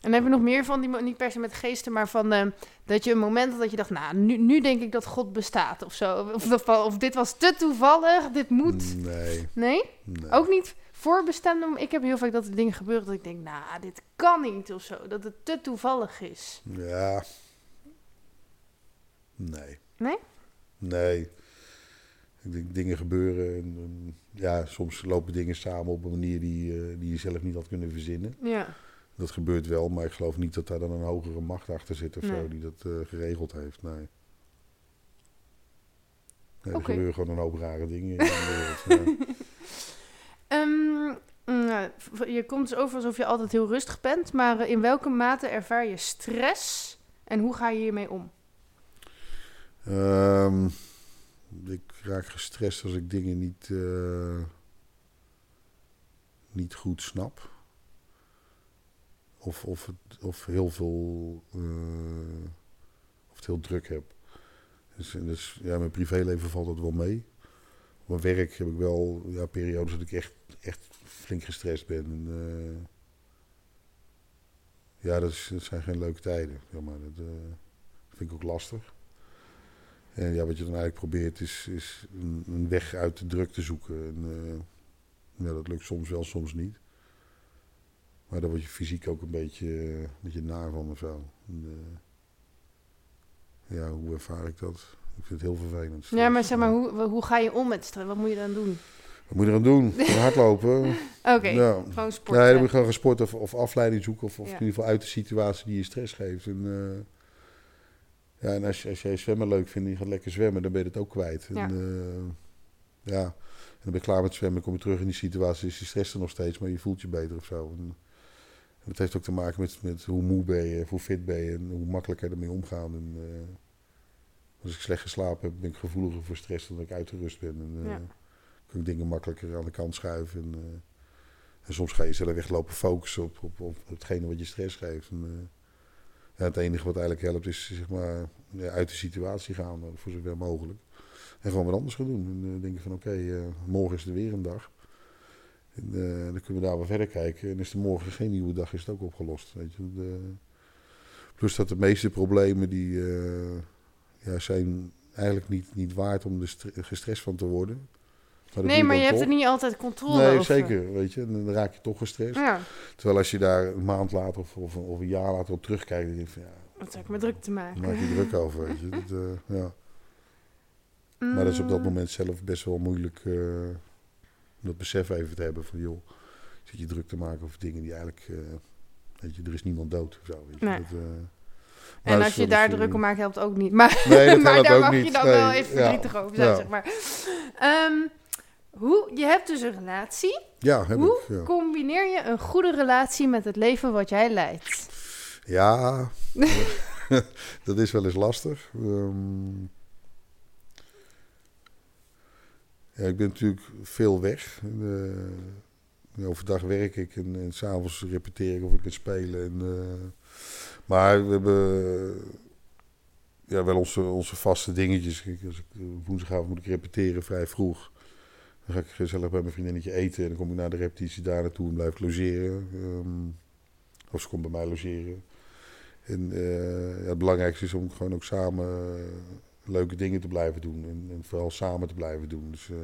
en hebben we nog meer van, die, niet per se met geesten, maar van uh, dat je een moment had dat je dacht, nou, nu, nu denk ik dat God bestaat of zo. Of, of, of dit was te toevallig, dit moet. Nee. Nee? nee. Ook niet voorbestemd? Ik heb heel vaak dat er dingen gebeuren dat ik denk, nou, dit kan niet of zo. Dat het te toevallig is. Ja. Nee. Nee? Nee. Ik denk, dingen gebeuren en, ja, soms lopen dingen samen op een manier die, uh, die je zelf niet had kunnen verzinnen. Ja. Dat gebeurt wel, maar ik geloof niet dat daar dan een hogere macht achter zit of nee. zo die dat uh, geregeld heeft. Nee. nee er okay. gebeuren gewoon een hoop rare dingen in de wereld. Ja. um, je komt dus over alsof je altijd heel rustig bent, maar in welke mate ervaar je stress en hoe ga je hiermee om? Um, ik raak gestrest als ik dingen niet, uh, niet goed snap. Of, of, het, of heel veel. Uh, of het heel druk heb. Dus, dus ja, mijn privéleven valt dat wel mee. Mijn werk heb ik wel ja, periodes dat ik echt, echt flink gestrest ben. En, uh, ja, dat, is, dat, zijn geen leuke tijden. Zeg maar. dat uh, vind ik ook lastig. En ja, wat je dan eigenlijk probeert is, is een, weg uit de druk te zoeken. En, ja, dat lukt soms wel, soms niet. Maar daar word je fysiek ook een beetje, een beetje naar van of zo. Ja, hoe ervaar ik dat? Ik vind het heel vervelend. Ja, maar zeg maar, hoe, hoe ga je om met stress? Wat moet je dan doen? Wat moet je dan doen? hardlopen. Oké, okay, ja. gewoon sporten. Ja, dan moet je gewoon gaan sporten of, of afleiding zoeken. Of, of ja. in ieder geval uit de situatie die je stress geeft. En, uh, ja, en als, je, als jij zwemmen leuk vindt en je gaat lekker zwemmen, dan ben je het ook kwijt. Ja. En, uh, ja. En dan ben je klaar met zwemmen, kom je terug in die situatie, is die stress er nog steeds, maar je voelt je beter of zo. En, het heeft ook te maken met, met hoe moe ben je, hoe fit ben je en hoe makkelijker ermee omgaan. En, uh, als ik slecht geslapen heb, ben ik gevoeliger voor stress dan ik uitgerust ben. En uh, ja. kan ik dingen makkelijker aan de kant schuiven. En, uh, en soms ga je zelf echt lopen focussen op, op, op hetgene wat je stress geeft. En, ja, het enige wat eigenlijk helpt is zeg maar, ja, uit de situatie gaan, voor zover mogelijk. En gewoon wat anders gaan doen. En denken van oké, okay, morgen is er weer een dag. En, dan kunnen we daar wel verder kijken. En is er morgen geen nieuwe dag, is het ook opgelost. Weet je. De, plus dat de meeste problemen die ja, zijn eigenlijk niet, niet waard om er gestrest van te worden. Maar nee, maar je hebt er niet altijd controle nee, over. zeker. Weet je, dan raak je toch gestrest. Ja. Terwijl als je daar een maand later of, of, of een jaar later op terugkijkt, dan denk je van ja. Wat heb ik me druk te maken? Maak je druk over, weet je. Dat, uh, ja. Mm. Maar dat is op dat moment zelf best wel moeilijk om dat besef even te hebben van joh, zit je druk te maken over dingen die eigenlijk, uh, weet je, er is niemand dood of zo. Weet je. Nee. Dat, en als je daar druk om maakt, helpt ook niet. Maar, nee, dat maar daar mag niet. je dan nee. wel even verdrietig ja. over zijn, ja. zeg maar. Um, hoe, je hebt dus een relatie. Ja, heb hoe ik, ja. combineer je een goede relatie met het leven wat jij leidt? Ja, dat is wel eens lastig. Um, Ja, ik ben natuurlijk veel weg. Uh, overdag werk ik en, en s'avonds repeteer ik of ik kan spelen. En, uh, maar we hebben ja, wel onze, onze vaste dingetjes. Als ik, woensdagavond moet ik repeteren vrij vroeg. Dan ga ik gezellig bij mijn vriendinnetje eten. En dan kom ik na de repetitie daar naartoe en blijf logeren. Ehm, of ze komt bij mij logeren. En eh, ja, het belangrijkste is om gewoon ook samen eh, leuke dingen te blijven doen. En, en vooral samen te blijven doen. Dus eh,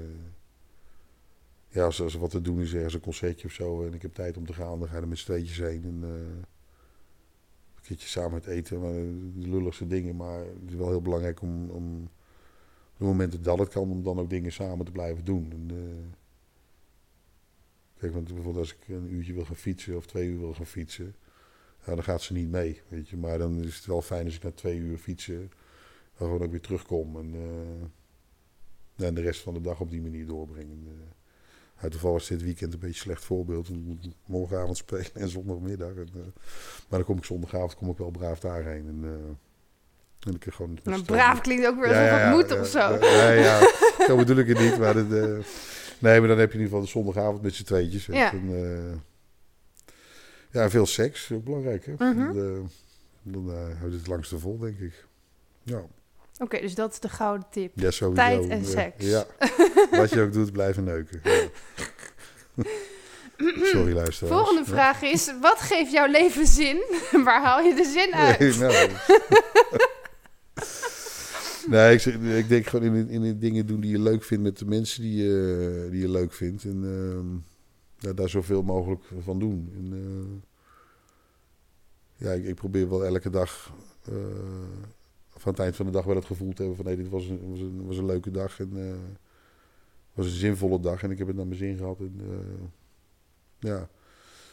ja, als, er wat te doen is, ergens een concertje of zo. En ik heb tijd om te gaan, dan ga je er met z'n tweetjes heen. En, eh, een samen het eten. Maar de lulligste dingen. Maar het is wel heel belangrijk om, om op de momenten dat het kan, om dan ook dingen samen te blijven doen. En, eh, kijk, want bijvoorbeeld als ik een uurtje wil gaan fietsen of twee uur wil gaan fietsen, dan gaat ze niet mee, weet je. Maar dan is het wel fijn als ik na twee uur fietsen, gewoon ook weer terugkom en, eh, en de rest van de dag op die manier doorbreng. En, uit toevallig is dit weekend een beetje slecht voorbeeld. Ik moet morgenavond spelen en zondagmiddag. En, eh, maar dan kom ik zondagavond kom ik wel braaf daarheen. En, uh, en ik gewoon Nou, braaf klinkt ook weer alsof ja, ja, het moet ja, of zo. Ja, ja, zo bedoel ik het niet. Maar eh, nee, maar dan heb je in ieder geval de zondagavond met z'n tweetjes. weet Ja. je, En, ja, veel seks, ook belangrijk. Hè? Mhm. Dan, eh, dan houdt het langste vol, denk ik. Ja, Oké, dus dat is de gouden tip. ja sowieso. Tijd en seks. Ja, wat je ook doet, blijven neuken. Ja. Sorry, luisteraars. Volgende vraag is: wat geeft jouw leven zin? Waar haal je de zin uit? Nee, nou. nee, ik, zeg- ik denk gewoon in, in de dingen doen die je leuk vindt met de mensen die je, die je leuk vindt. En ehm, ja, daar zoveel mogelijk van doen. En, eh, ja, ik, ik probeer wel elke dag, eh, van het eind van de dag wel het gevoel te hebben van nee, dit was een, was een, was een leuke dag en eh, was een zinvolle dag en ik heb het naar mijn zin gehad. En, eh, ja.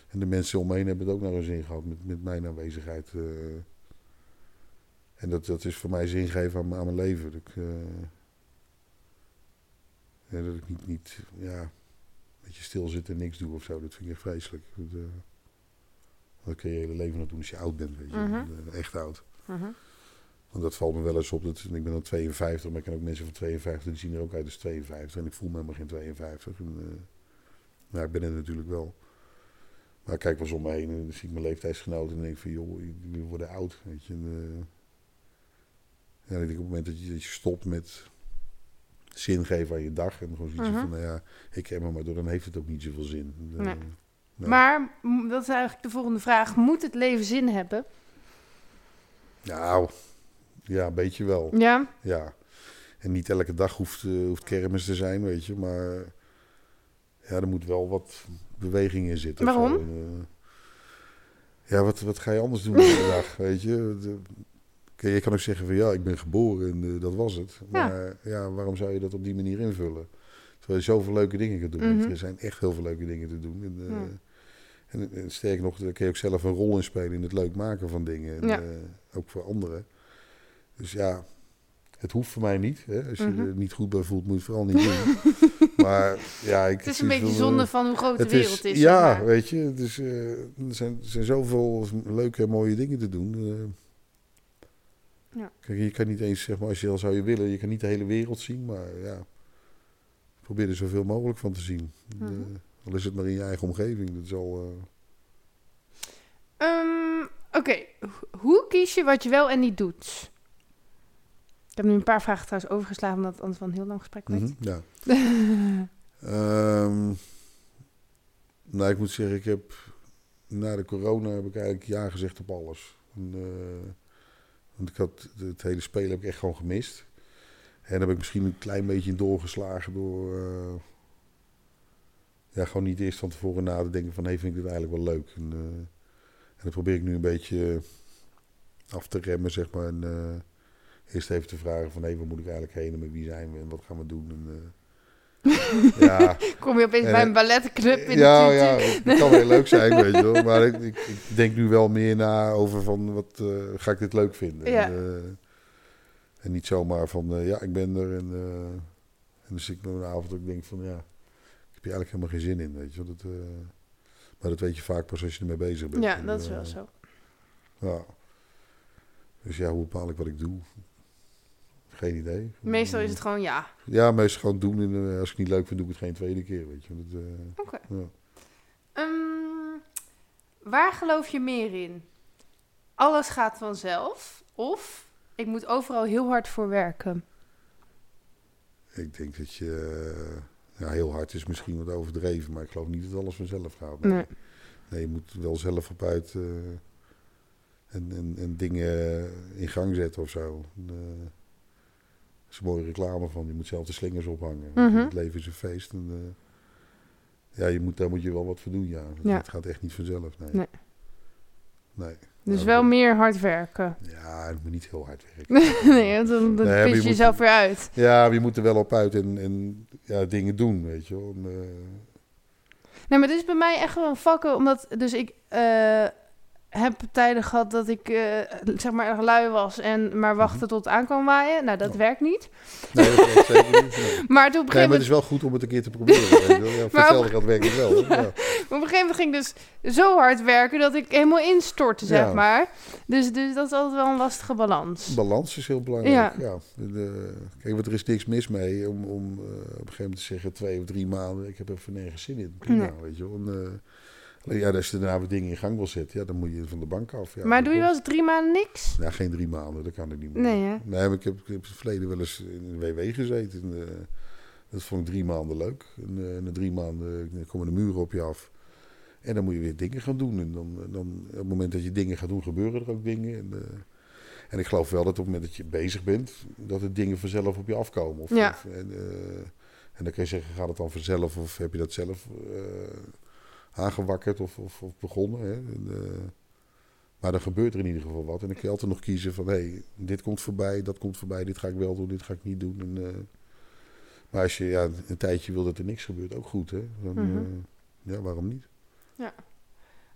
En de mensen om me heen hebben het ook naar hun zin gehad met, met mijn aanwezigheid. eh. en dat, dat is voor mij zin geven aan, mijn- aan mijn leven. Dat ik, ja, dat ik niet, niet ja, een beetje stil zit en niks doe of zo. Dat vind ik echt vreselijk. Dat, dat kun je je hele leven nog doen als je oud bent, weet je. Mhm. Echt oud. Mhm. Want dat valt me wel eens op. Dat, ik ben dan 52, maar ik ken ook mensen van 52. Die zien er ook uit als 52. En ik voel me helemaal geen 52. En, eh, nou, ik ben het natuurlijk wel. Maar ik kijk wel eens om me heen en dan zie ik mijn leeftijdsgenoten en denk van, joh, jullie worden oud. Weet je. En, ja, ik denk op het moment dat je, dat je stopt met zin geven aan je dag en gewoon zoiets Mhm. van, nou ja, ik ken me maar door, dan heeft het ook niet zoveel zin. Eh, Nee. nou, Maar dat is eigenlijk de volgende vraag: moet het leven zin hebben? Nou, ja, een beetje wel. Ja. Ja. En niet elke dag hoeft, eh, hoeft kermis te zijn, weet je. Maar ja, er moet wel wat beweging in zitten. Waarom? zo. Eh, ja, wat, wat ga je anders doen dag, weet je? De- je kan ook zeggen van ja, ik ben geboren en eh, dat was het. Maar ja. waarom zou je dat op die manier invullen? Terwijl je zoveel leuke dingen kunt doen. Mhm. Er zijn echt heel veel leuke dingen te doen. En, Ja. en, en sterker nog, daar kun je ook zelf een rol in spelen in het leuk maken van dingen. En, Ja. ook voor anderen. Dus ja, het hoeft voor mij niet. Hè. Als je Mhm. er niet goed bij voelt, moet je het vooral niet doen. maar ja, ik Het is een beetje veel, zonde eh, van hoe groot de wereld is. Ja, zeg maar. weet je, eh, er, zijn, er zijn zoveel leuke en mooie dingen te doen. eh. Ja. Kijk, je kan niet eens, zeg maar, als je al zou je willen, je kan niet de hele wereld zien, maar ja, probeer er zoveel mogelijk van te zien. Mhm. Al is het maar in je eigen omgeving, dat is al... eh, Ehm, Oké, Ho- hoe kies je wat je wel en niet doet? Ik heb nu een paar vragen trouwens overgeslagen, omdat het anders wel een heel lang gesprek werd. mhm, ja. Ehm, nou, ik moet zeggen, ik heb na de corona heb ik eigenlijk ja gezegd op alles. En, eh, want ik had het hele spelen heb ik echt gewoon gemist. En daar heb ik misschien een klein beetje in doorgeslagen door eh, ja, gewoon niet eerst van tevoren na te denken van hey, vind ik dit eigenlijk wel leuk. En, eh, en dat probeer ik nu een beetje af te remmen, zeg maar. En, eerst even te vragen van hé, waar moet ik eigenlijk heen en met wie zijn we en wat gaan we doen. En, eh, ja, Kom je opeens En, bij eh, een balletclub in ja, de ja, het kan heel leuk zijn, weet je wel. Maar ik, ik, ik denk nu wel meer na over van, wat eh, ga ik dit leuk vinden? Ja. En, en niet zomaar van, ja, ik ben er. En, en dan zit ik een avond dat ik denk van, ja, ik heb hier eigenlijk helemaal geen zin in, weet je wel. Dat, maar dat weet je vaak pas als je ermee bezig bent. Ja, dat is wel zo. Ja. Dus ja, hoe bepaal ik wat ik doe? Geen idee. Meestal is het gewoon ja. Ja, meestal gewoon doen. En eh, als ik het niet leuk vind, doe ik het geen tweede keer, weet je. Eh, Oké. ja. Ehm, waar geloof je meer in? Alles gaat vanzelf? Of ik moet overal heel hard voor werken? Ik denk dat je. eh, ja, heel hard is misschien wat overdreven, maar ik geloof niet dat alles vanzelf gaat. Nee, Nee. nee je moet wel zelf op uit en, en, en dingen in gang zetten of zo. En, is een mooie reclame van, je moet zelf de slingers ophangen. Mhm. Het leven is een feest. En, eh, ja, je moet, daar moet je wel wat voor doen, ja. Ja. Het gaat echt niet vanzelf, nee. Nee. Nee. Dus Nou, wel meer hard werken. Ja, je moet niet heel hard werken. nee, want dan, dan Nee, je je moet- jezelf weer uit. Ja, maar je moet er wel op uit en, en ja, dingen doen, weet je wel. En, eh, Nee, maar dit is bij mij echt wel een vakken, omdat dus ik eh, heb tijden gehad dat ik eh, zeg maar erg lui was en maar wachten tot het aan kwam waaien. Nou, dat Mhm. Werkt niet. nee, dat werkt zeker niet. Nee. Maar toen op een Nee, gegeven maar het moment, is wel goed om het een keer te proberen. Ja, Maar op- hetzelfde geld werkt het wel. Ja. op een gegeven moment ging ik dus zo hard werken dat ik helemaal instortte, zeg Ja. maar. Dus, dus dat is altijd wel een lastige balans. Balans is heel belangrijk. Ja. De, kijk, want er is niks mis mee om, om eh, op een gegeven moment te zeggen twee of drie maanden. Ik heb even nergens zin in. Prima, weet je wel. En, eh, ja, als je daarna weer dingen in gang wil zetten, ja, dan moet je van de bank af. Ja, maar doe je wel eens drie maanden niks? Ja, geen drie maanden, dat kan ik niet meer. Nee, hè? Nee, maar ik heb, ik heb in het verleden wel eens in de WW gezeten. En, eh, dat vond ik drie maanden leuk. En eh, na drie maanden eh, komen de muren op je af. En dan moet je weer dingen gaan doen. En dan, dan op het moment dat je dingen gaat doen, gebeuren er ook dingen. En, en ik geloof wel dat op het moment dat je bezig bent, dat er dingen vanzelf op je afkomen. Of, Ja. of, en, en dan kun je zeggen, gaat het dan vanzelf of heb je dat zelf aangewakkerd of, of, of begonnen. Hè? En, eh, maar dan gebeurt er in ieder geval wat. En dan kun je altijd nog kiezen van, hé, hey, dit komt voorbij, dat komt voorbij, dit ga ik wel doen, dit ga ik niet doen. En, eh, maar als je ja, een tijdje wil dat er niks gebeurt, ook goed, hè? Dan, Mhm. eh, ja, waarom niet?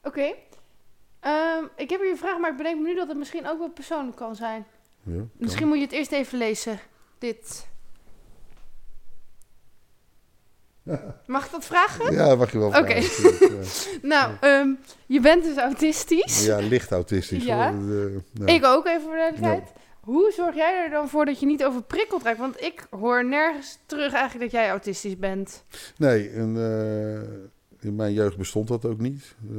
Oké. Ehm, ik heb hier een vraag, maar ik bedenk me nu dat het misschien ook wel persoonlijk kan zijn. Ja, kan. Misschien moet je het eerst even lezen. Dit. Mag ik dat vragen? Ja, mag je wel Oké. Nou, ehm, je bent dus autistisch. ja. licht autistisch. Ja. hoor. Ik ook, even voor de duidelijkheid. Hoe zorg jij er dan voor dat je niet overprikkeld raakt? Want ik hoor nergens terug eigenlijk dat jij autistisch bent. Nee, en, eh, in mijn jeugd bestond dat ook niet. Eh,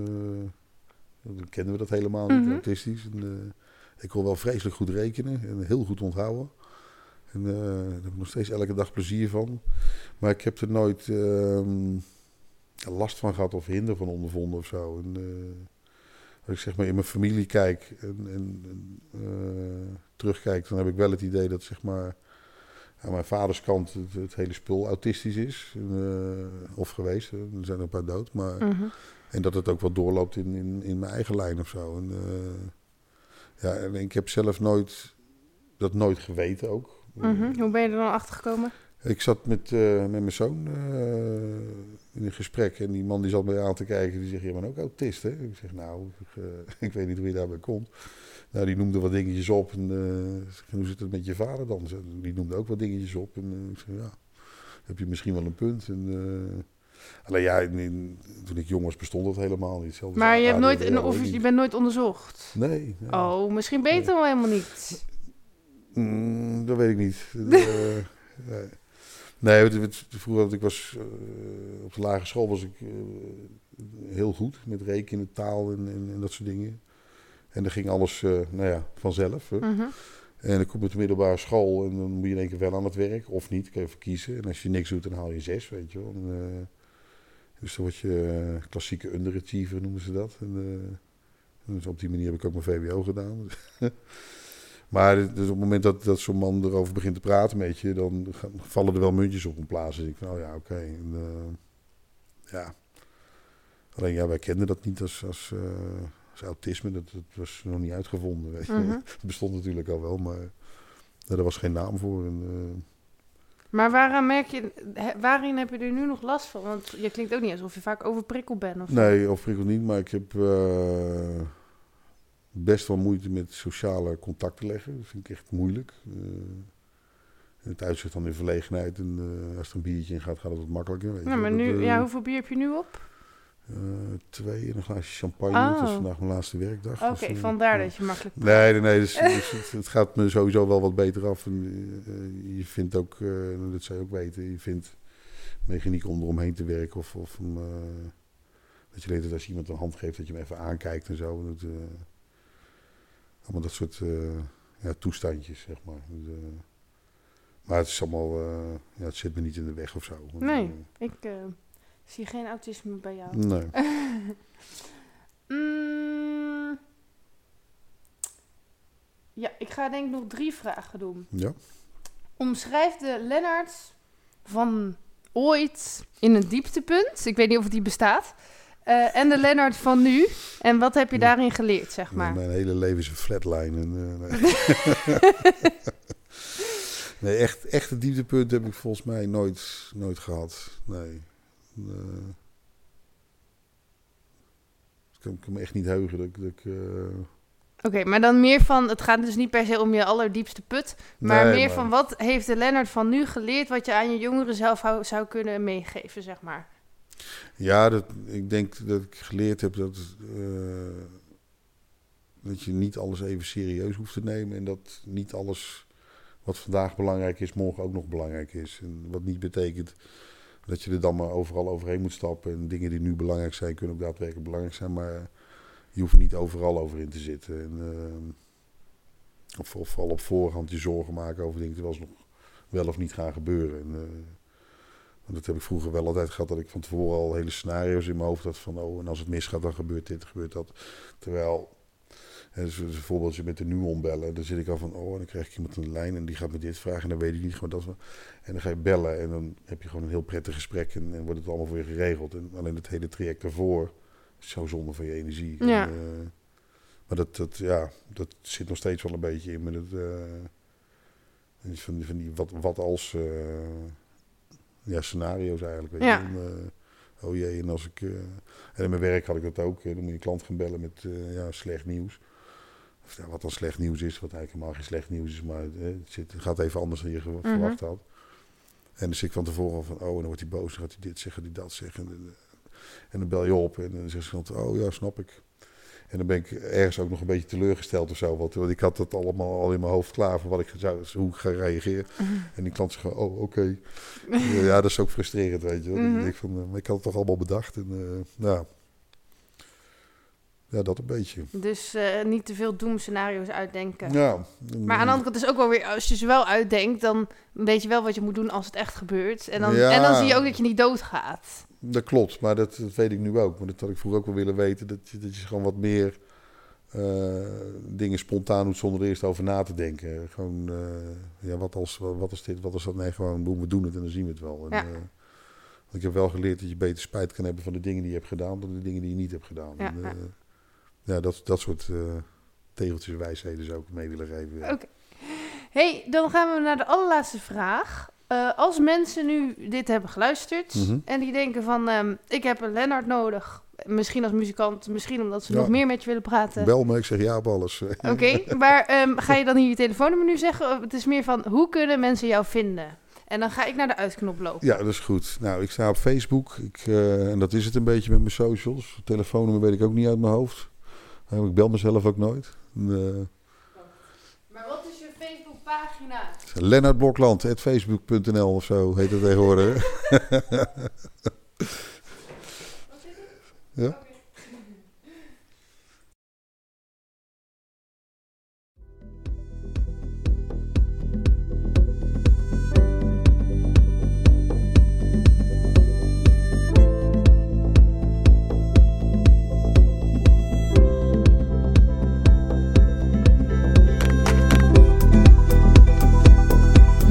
dan kennen we dat helemaal niet, Mhm. autistisch. En, eh, ik kon wel vreselijk goed rekenen en heel goed onthouden. En eh, daar heb ik nog steeds elke dag plezier van. Maar ik heb er nooit ehm, last van gehad of hinder van ondervonden of zo. En, eh, als ik zeg maar in mijn familie kijk en, en, en, eh, terugkijk, dan heb ik wel het idee dat zeg maar aan mijn vaders kant het, het hele spul autistisch is. Of geweest, er zijn er een paar dood. Maar, Mhm. En dat het ook wel doorloopt in, in, in mijn eigen lijn of zo. En, ja, en ik heb zelf nooit dat nooit geweten ook. Mhm. Hoe ben je er dan achter gekomen? Ik zat met, eh, met mijn zoon eh, in een gesprek en die man die zat mij aan te kijken. Die zegt, je bent ook autist hè? Ik zeg, nou, ik, eh, ik weet niet hoe je daarbij komt. Nou, die noemde wat dingetjes op. En hoe zit het met je vader dan? Die noemde ook wat dingetjes op. En ik zeg, ja, heb je misschien wel een punt. En, alleen ja, in- in- toen ik jong was bestond dat helemaal niet. Hetzelfde Maar je, hebt nooit, of je bent nooit onderzocht. Nee. nee. Oh, misschien het dan wel helemaal niet. Mm, dat weet ik niet. Eh, nee. Nee, het, het, vroeger ik was eh, op de lagere school was ik eh, heel goed met rekenen, taal en, en, en dat soort dingen. En dan ging alles nou ja, vanzelf. Hè. Mhm. En dan kom je op de middelbare school en dan moet je in één keer wel aan het werk of niet. Kan je even kiezen. En als je niks doet, dan haal je zes, weet je wel. En, dus dan word je klassieke underachiever, noemen ze dat. En, dus op die manier heb ik ook mijn VWO gedaan. maar dus op het moment dat, dat zo'n man erover begint te praten met je, dan gaan- vallen er wel muntjes op een plaats. Dus ik van, oh ja, oké. En, eh, ja. Alleen ja, wij kenden dat niet als, als, eh, als autisme. Dat, dat was nog niet uitgevonden. Weet je. Mhm. Het bestond natuurlijk al wel, maar er was geen naam voor. En, eh, Maar waaraan merk je, waarin heb je er nu nog last van? Want je klinkt ook niet alsof je vaak overprikkeld bent. Of nee, overigens niet, maar ik heb best wel moeite met sociale contacten leggen. Dat vind ik echt moeilijk. Eh, het uitzicht dan in verlegenheid. En eh, als er een biertje in gaat, gaat het wat makkelijker. Weet Ja, je. maar Dat, nu, eh, ja, hoeveel bier heb je nu op? twee en een glaasje champagne. Het is Oh. vandaag mijn laatste werkdag. Oké, dus, vandaar dat je makkelijk... Nee, nee, nee. Dus, dus het, het gaat me sowieso wel wat beter af. En, je vindt ook, dat zou je ook weten, je vindt mechaniek om eromheen te werken. Of, of om, dat je weet dat als je iemand een hand geeft, dat je hem even aankijkt en zo. Dat, allemaal dat soort eh, ja, toestandjes, zeg maar. Dus, eh, maar het is allemaal, eh, ja, het zit me niet in de weg of zo. Nee, ik zie geen autisme bij jou. nee. Mm. ja, ik ga denk ik nog drie vragen doen. Ja. Omschrijf de Lennart van ooit in een dieptepunt. Ik weet niet of die bestaat. Eh, en de Lennart van nu. En wat heb je daarin geleerd, zeg maar? Mijn hele leven is een flatline. En, eh, nee. nee, echt, echt een dieptepunt heb ik volgens mij nooit, nooit gehad. Nee. Eh, ik kan, kan me echt niet heugen dat ik... Dat ik Oké, maar dan meer van... Het gaat dus niet per se om je allerdiepste put. Maar nee, meer maar- van wat heeft de Lennart van nu geleerd... wat je aan je jongeren zelf zou kunnen meegeven, zeg maar. Ja, dat, ik denk dat ik geleerd heb dat, eh, dat je niet alles even serieus hoeft te nemen. En dat niet alles wat vandaag belangrijk is, morgen ook nog belangrijk is. En wat niet betekent dat je er dan maar overal overheen moet stappen. En dingen die nu belangrijk zijn, kunnen ook daadwerkelijk belangrijk zijn. Maar je hoeft niet overal over in te zitten. En, eh, of, of vooral op voorhand je zorgen maken over dingen ze nog wel of niet gaan gebeuren. En, eh, dat heb ik vroeger wel altijd gehad, dat ik van tevoren al hele scenario's in mijn hoofd had van, oh, en als het misgaat, dan gebeurt dit, gebeurt dat. Terwijl, hè, dus een voorbeeldje met de Nuon bellen, dan zit ik al van, oh, en dan krijg ik iemand een lijn en die gaat me dit vragen en dan weet ik niet gewoon dat. En dan ga je bellen en dan heb je gewoon een heel prettig gesprek en, en wordt het allemaal voor je geregeld. En alleen het hele traject daarvoor is zo zonde van je energie. Ja. En, eh, maar dat, dat, ja, dat zit nog steeds wel een beetje in me. Dat, eh, van, van die wat, wat als eh, ja, scenario's eigenlijk. Weet Ja. je. En, eh, oh jee, en als ik. eh, en in mijn werk had ik dat ook. dan moet je een klant gaan bellen met eh, ja, slecht nieuws. Of ja, wat dan slecht nieuws is, wat eigenlijk helemaal geen slecht nieuws is, maar het, zit, het gaat even anders dan je Mhm. verwacht had. En dan zit ik van tevoren van, oh, en dan wordt hij boos, dan gaat hij dit zeggen, die dat zeggen. En, en dan bel je op en dan zegt ze van, oh ja, snap ik. En dan ben ik ergens ook nog een beetje teleurgesteld of zo. Want, ik had het allemaal al in mijn hoofd klaar van wat ik zou, hoe ik ga reageren. En die klant zegt oh, oké. ja, dat is ook frustrerend, weet je. wel. Mhm. Ik, denk van, eh, maar ik had het toch allemaal bedacht. En, ja. Ja, dat een beetje. Dus eh, niet te veel doemscenario's uitdenken. Ja. Maar aan de andere kant is ook wel weer, als je ze wel uitdenkt, dan weet je wel wat je moet doen als het echt gebeurt. En dan, Ja. en dan zie je ook dat je niet doodgaat. Dat klopt, maar dat, dat weet ik nu ook. Maar dat had ik vroeger ook wel willen weten. Dat je, dat je gewoon wat meer eh, dingen spontaan doet zonder er eerst over na te denken. Gewoon, eh, ja, wat als, wat, als dit, wat als dat? Nee, gewoon, boem, we doen het en dan zien we het wel. En, Ja. want ik heb wel geleerd dat je beter spijt kan hebben van de dingen die je hebt gedaan... dan de dingen die je niet hebt gedaan. Ja, En, ja. eh, dat, dat soort eh, tegeltjes wijsheden zou ik mee willen geven. ja. Oké. hey, dan gaan we naar de allerlaatste vraag. Eh, als mensen nu dit hebben geluisterd Mhm. en die denken van, ehm, ik heb een Lennart nodig. Misschien als muzikant, misschien omdat ze Ja. nog meer met je willen praten. Bel me, ik zeg ja op alles. Oké, maar ehm, ga je dan hier je telefoonnummer nu zeggen? Het is meer van, hoe kunnen mensen jou vinden? En dan ga ik naar de uitknop lopen. Ja, dat is goed. Nou, ik sta op Facebook. Ik, eh, en dat is het een beetje met mijn socials. Telefoonnummer weet ik ook niet uit mijn hoofd. Ik bel mezelf ook nooit. Eh, Maar wat is je Facebookpagina? Lennart Blokland, facebook.nl of zo heet het tegenwoordig. ja?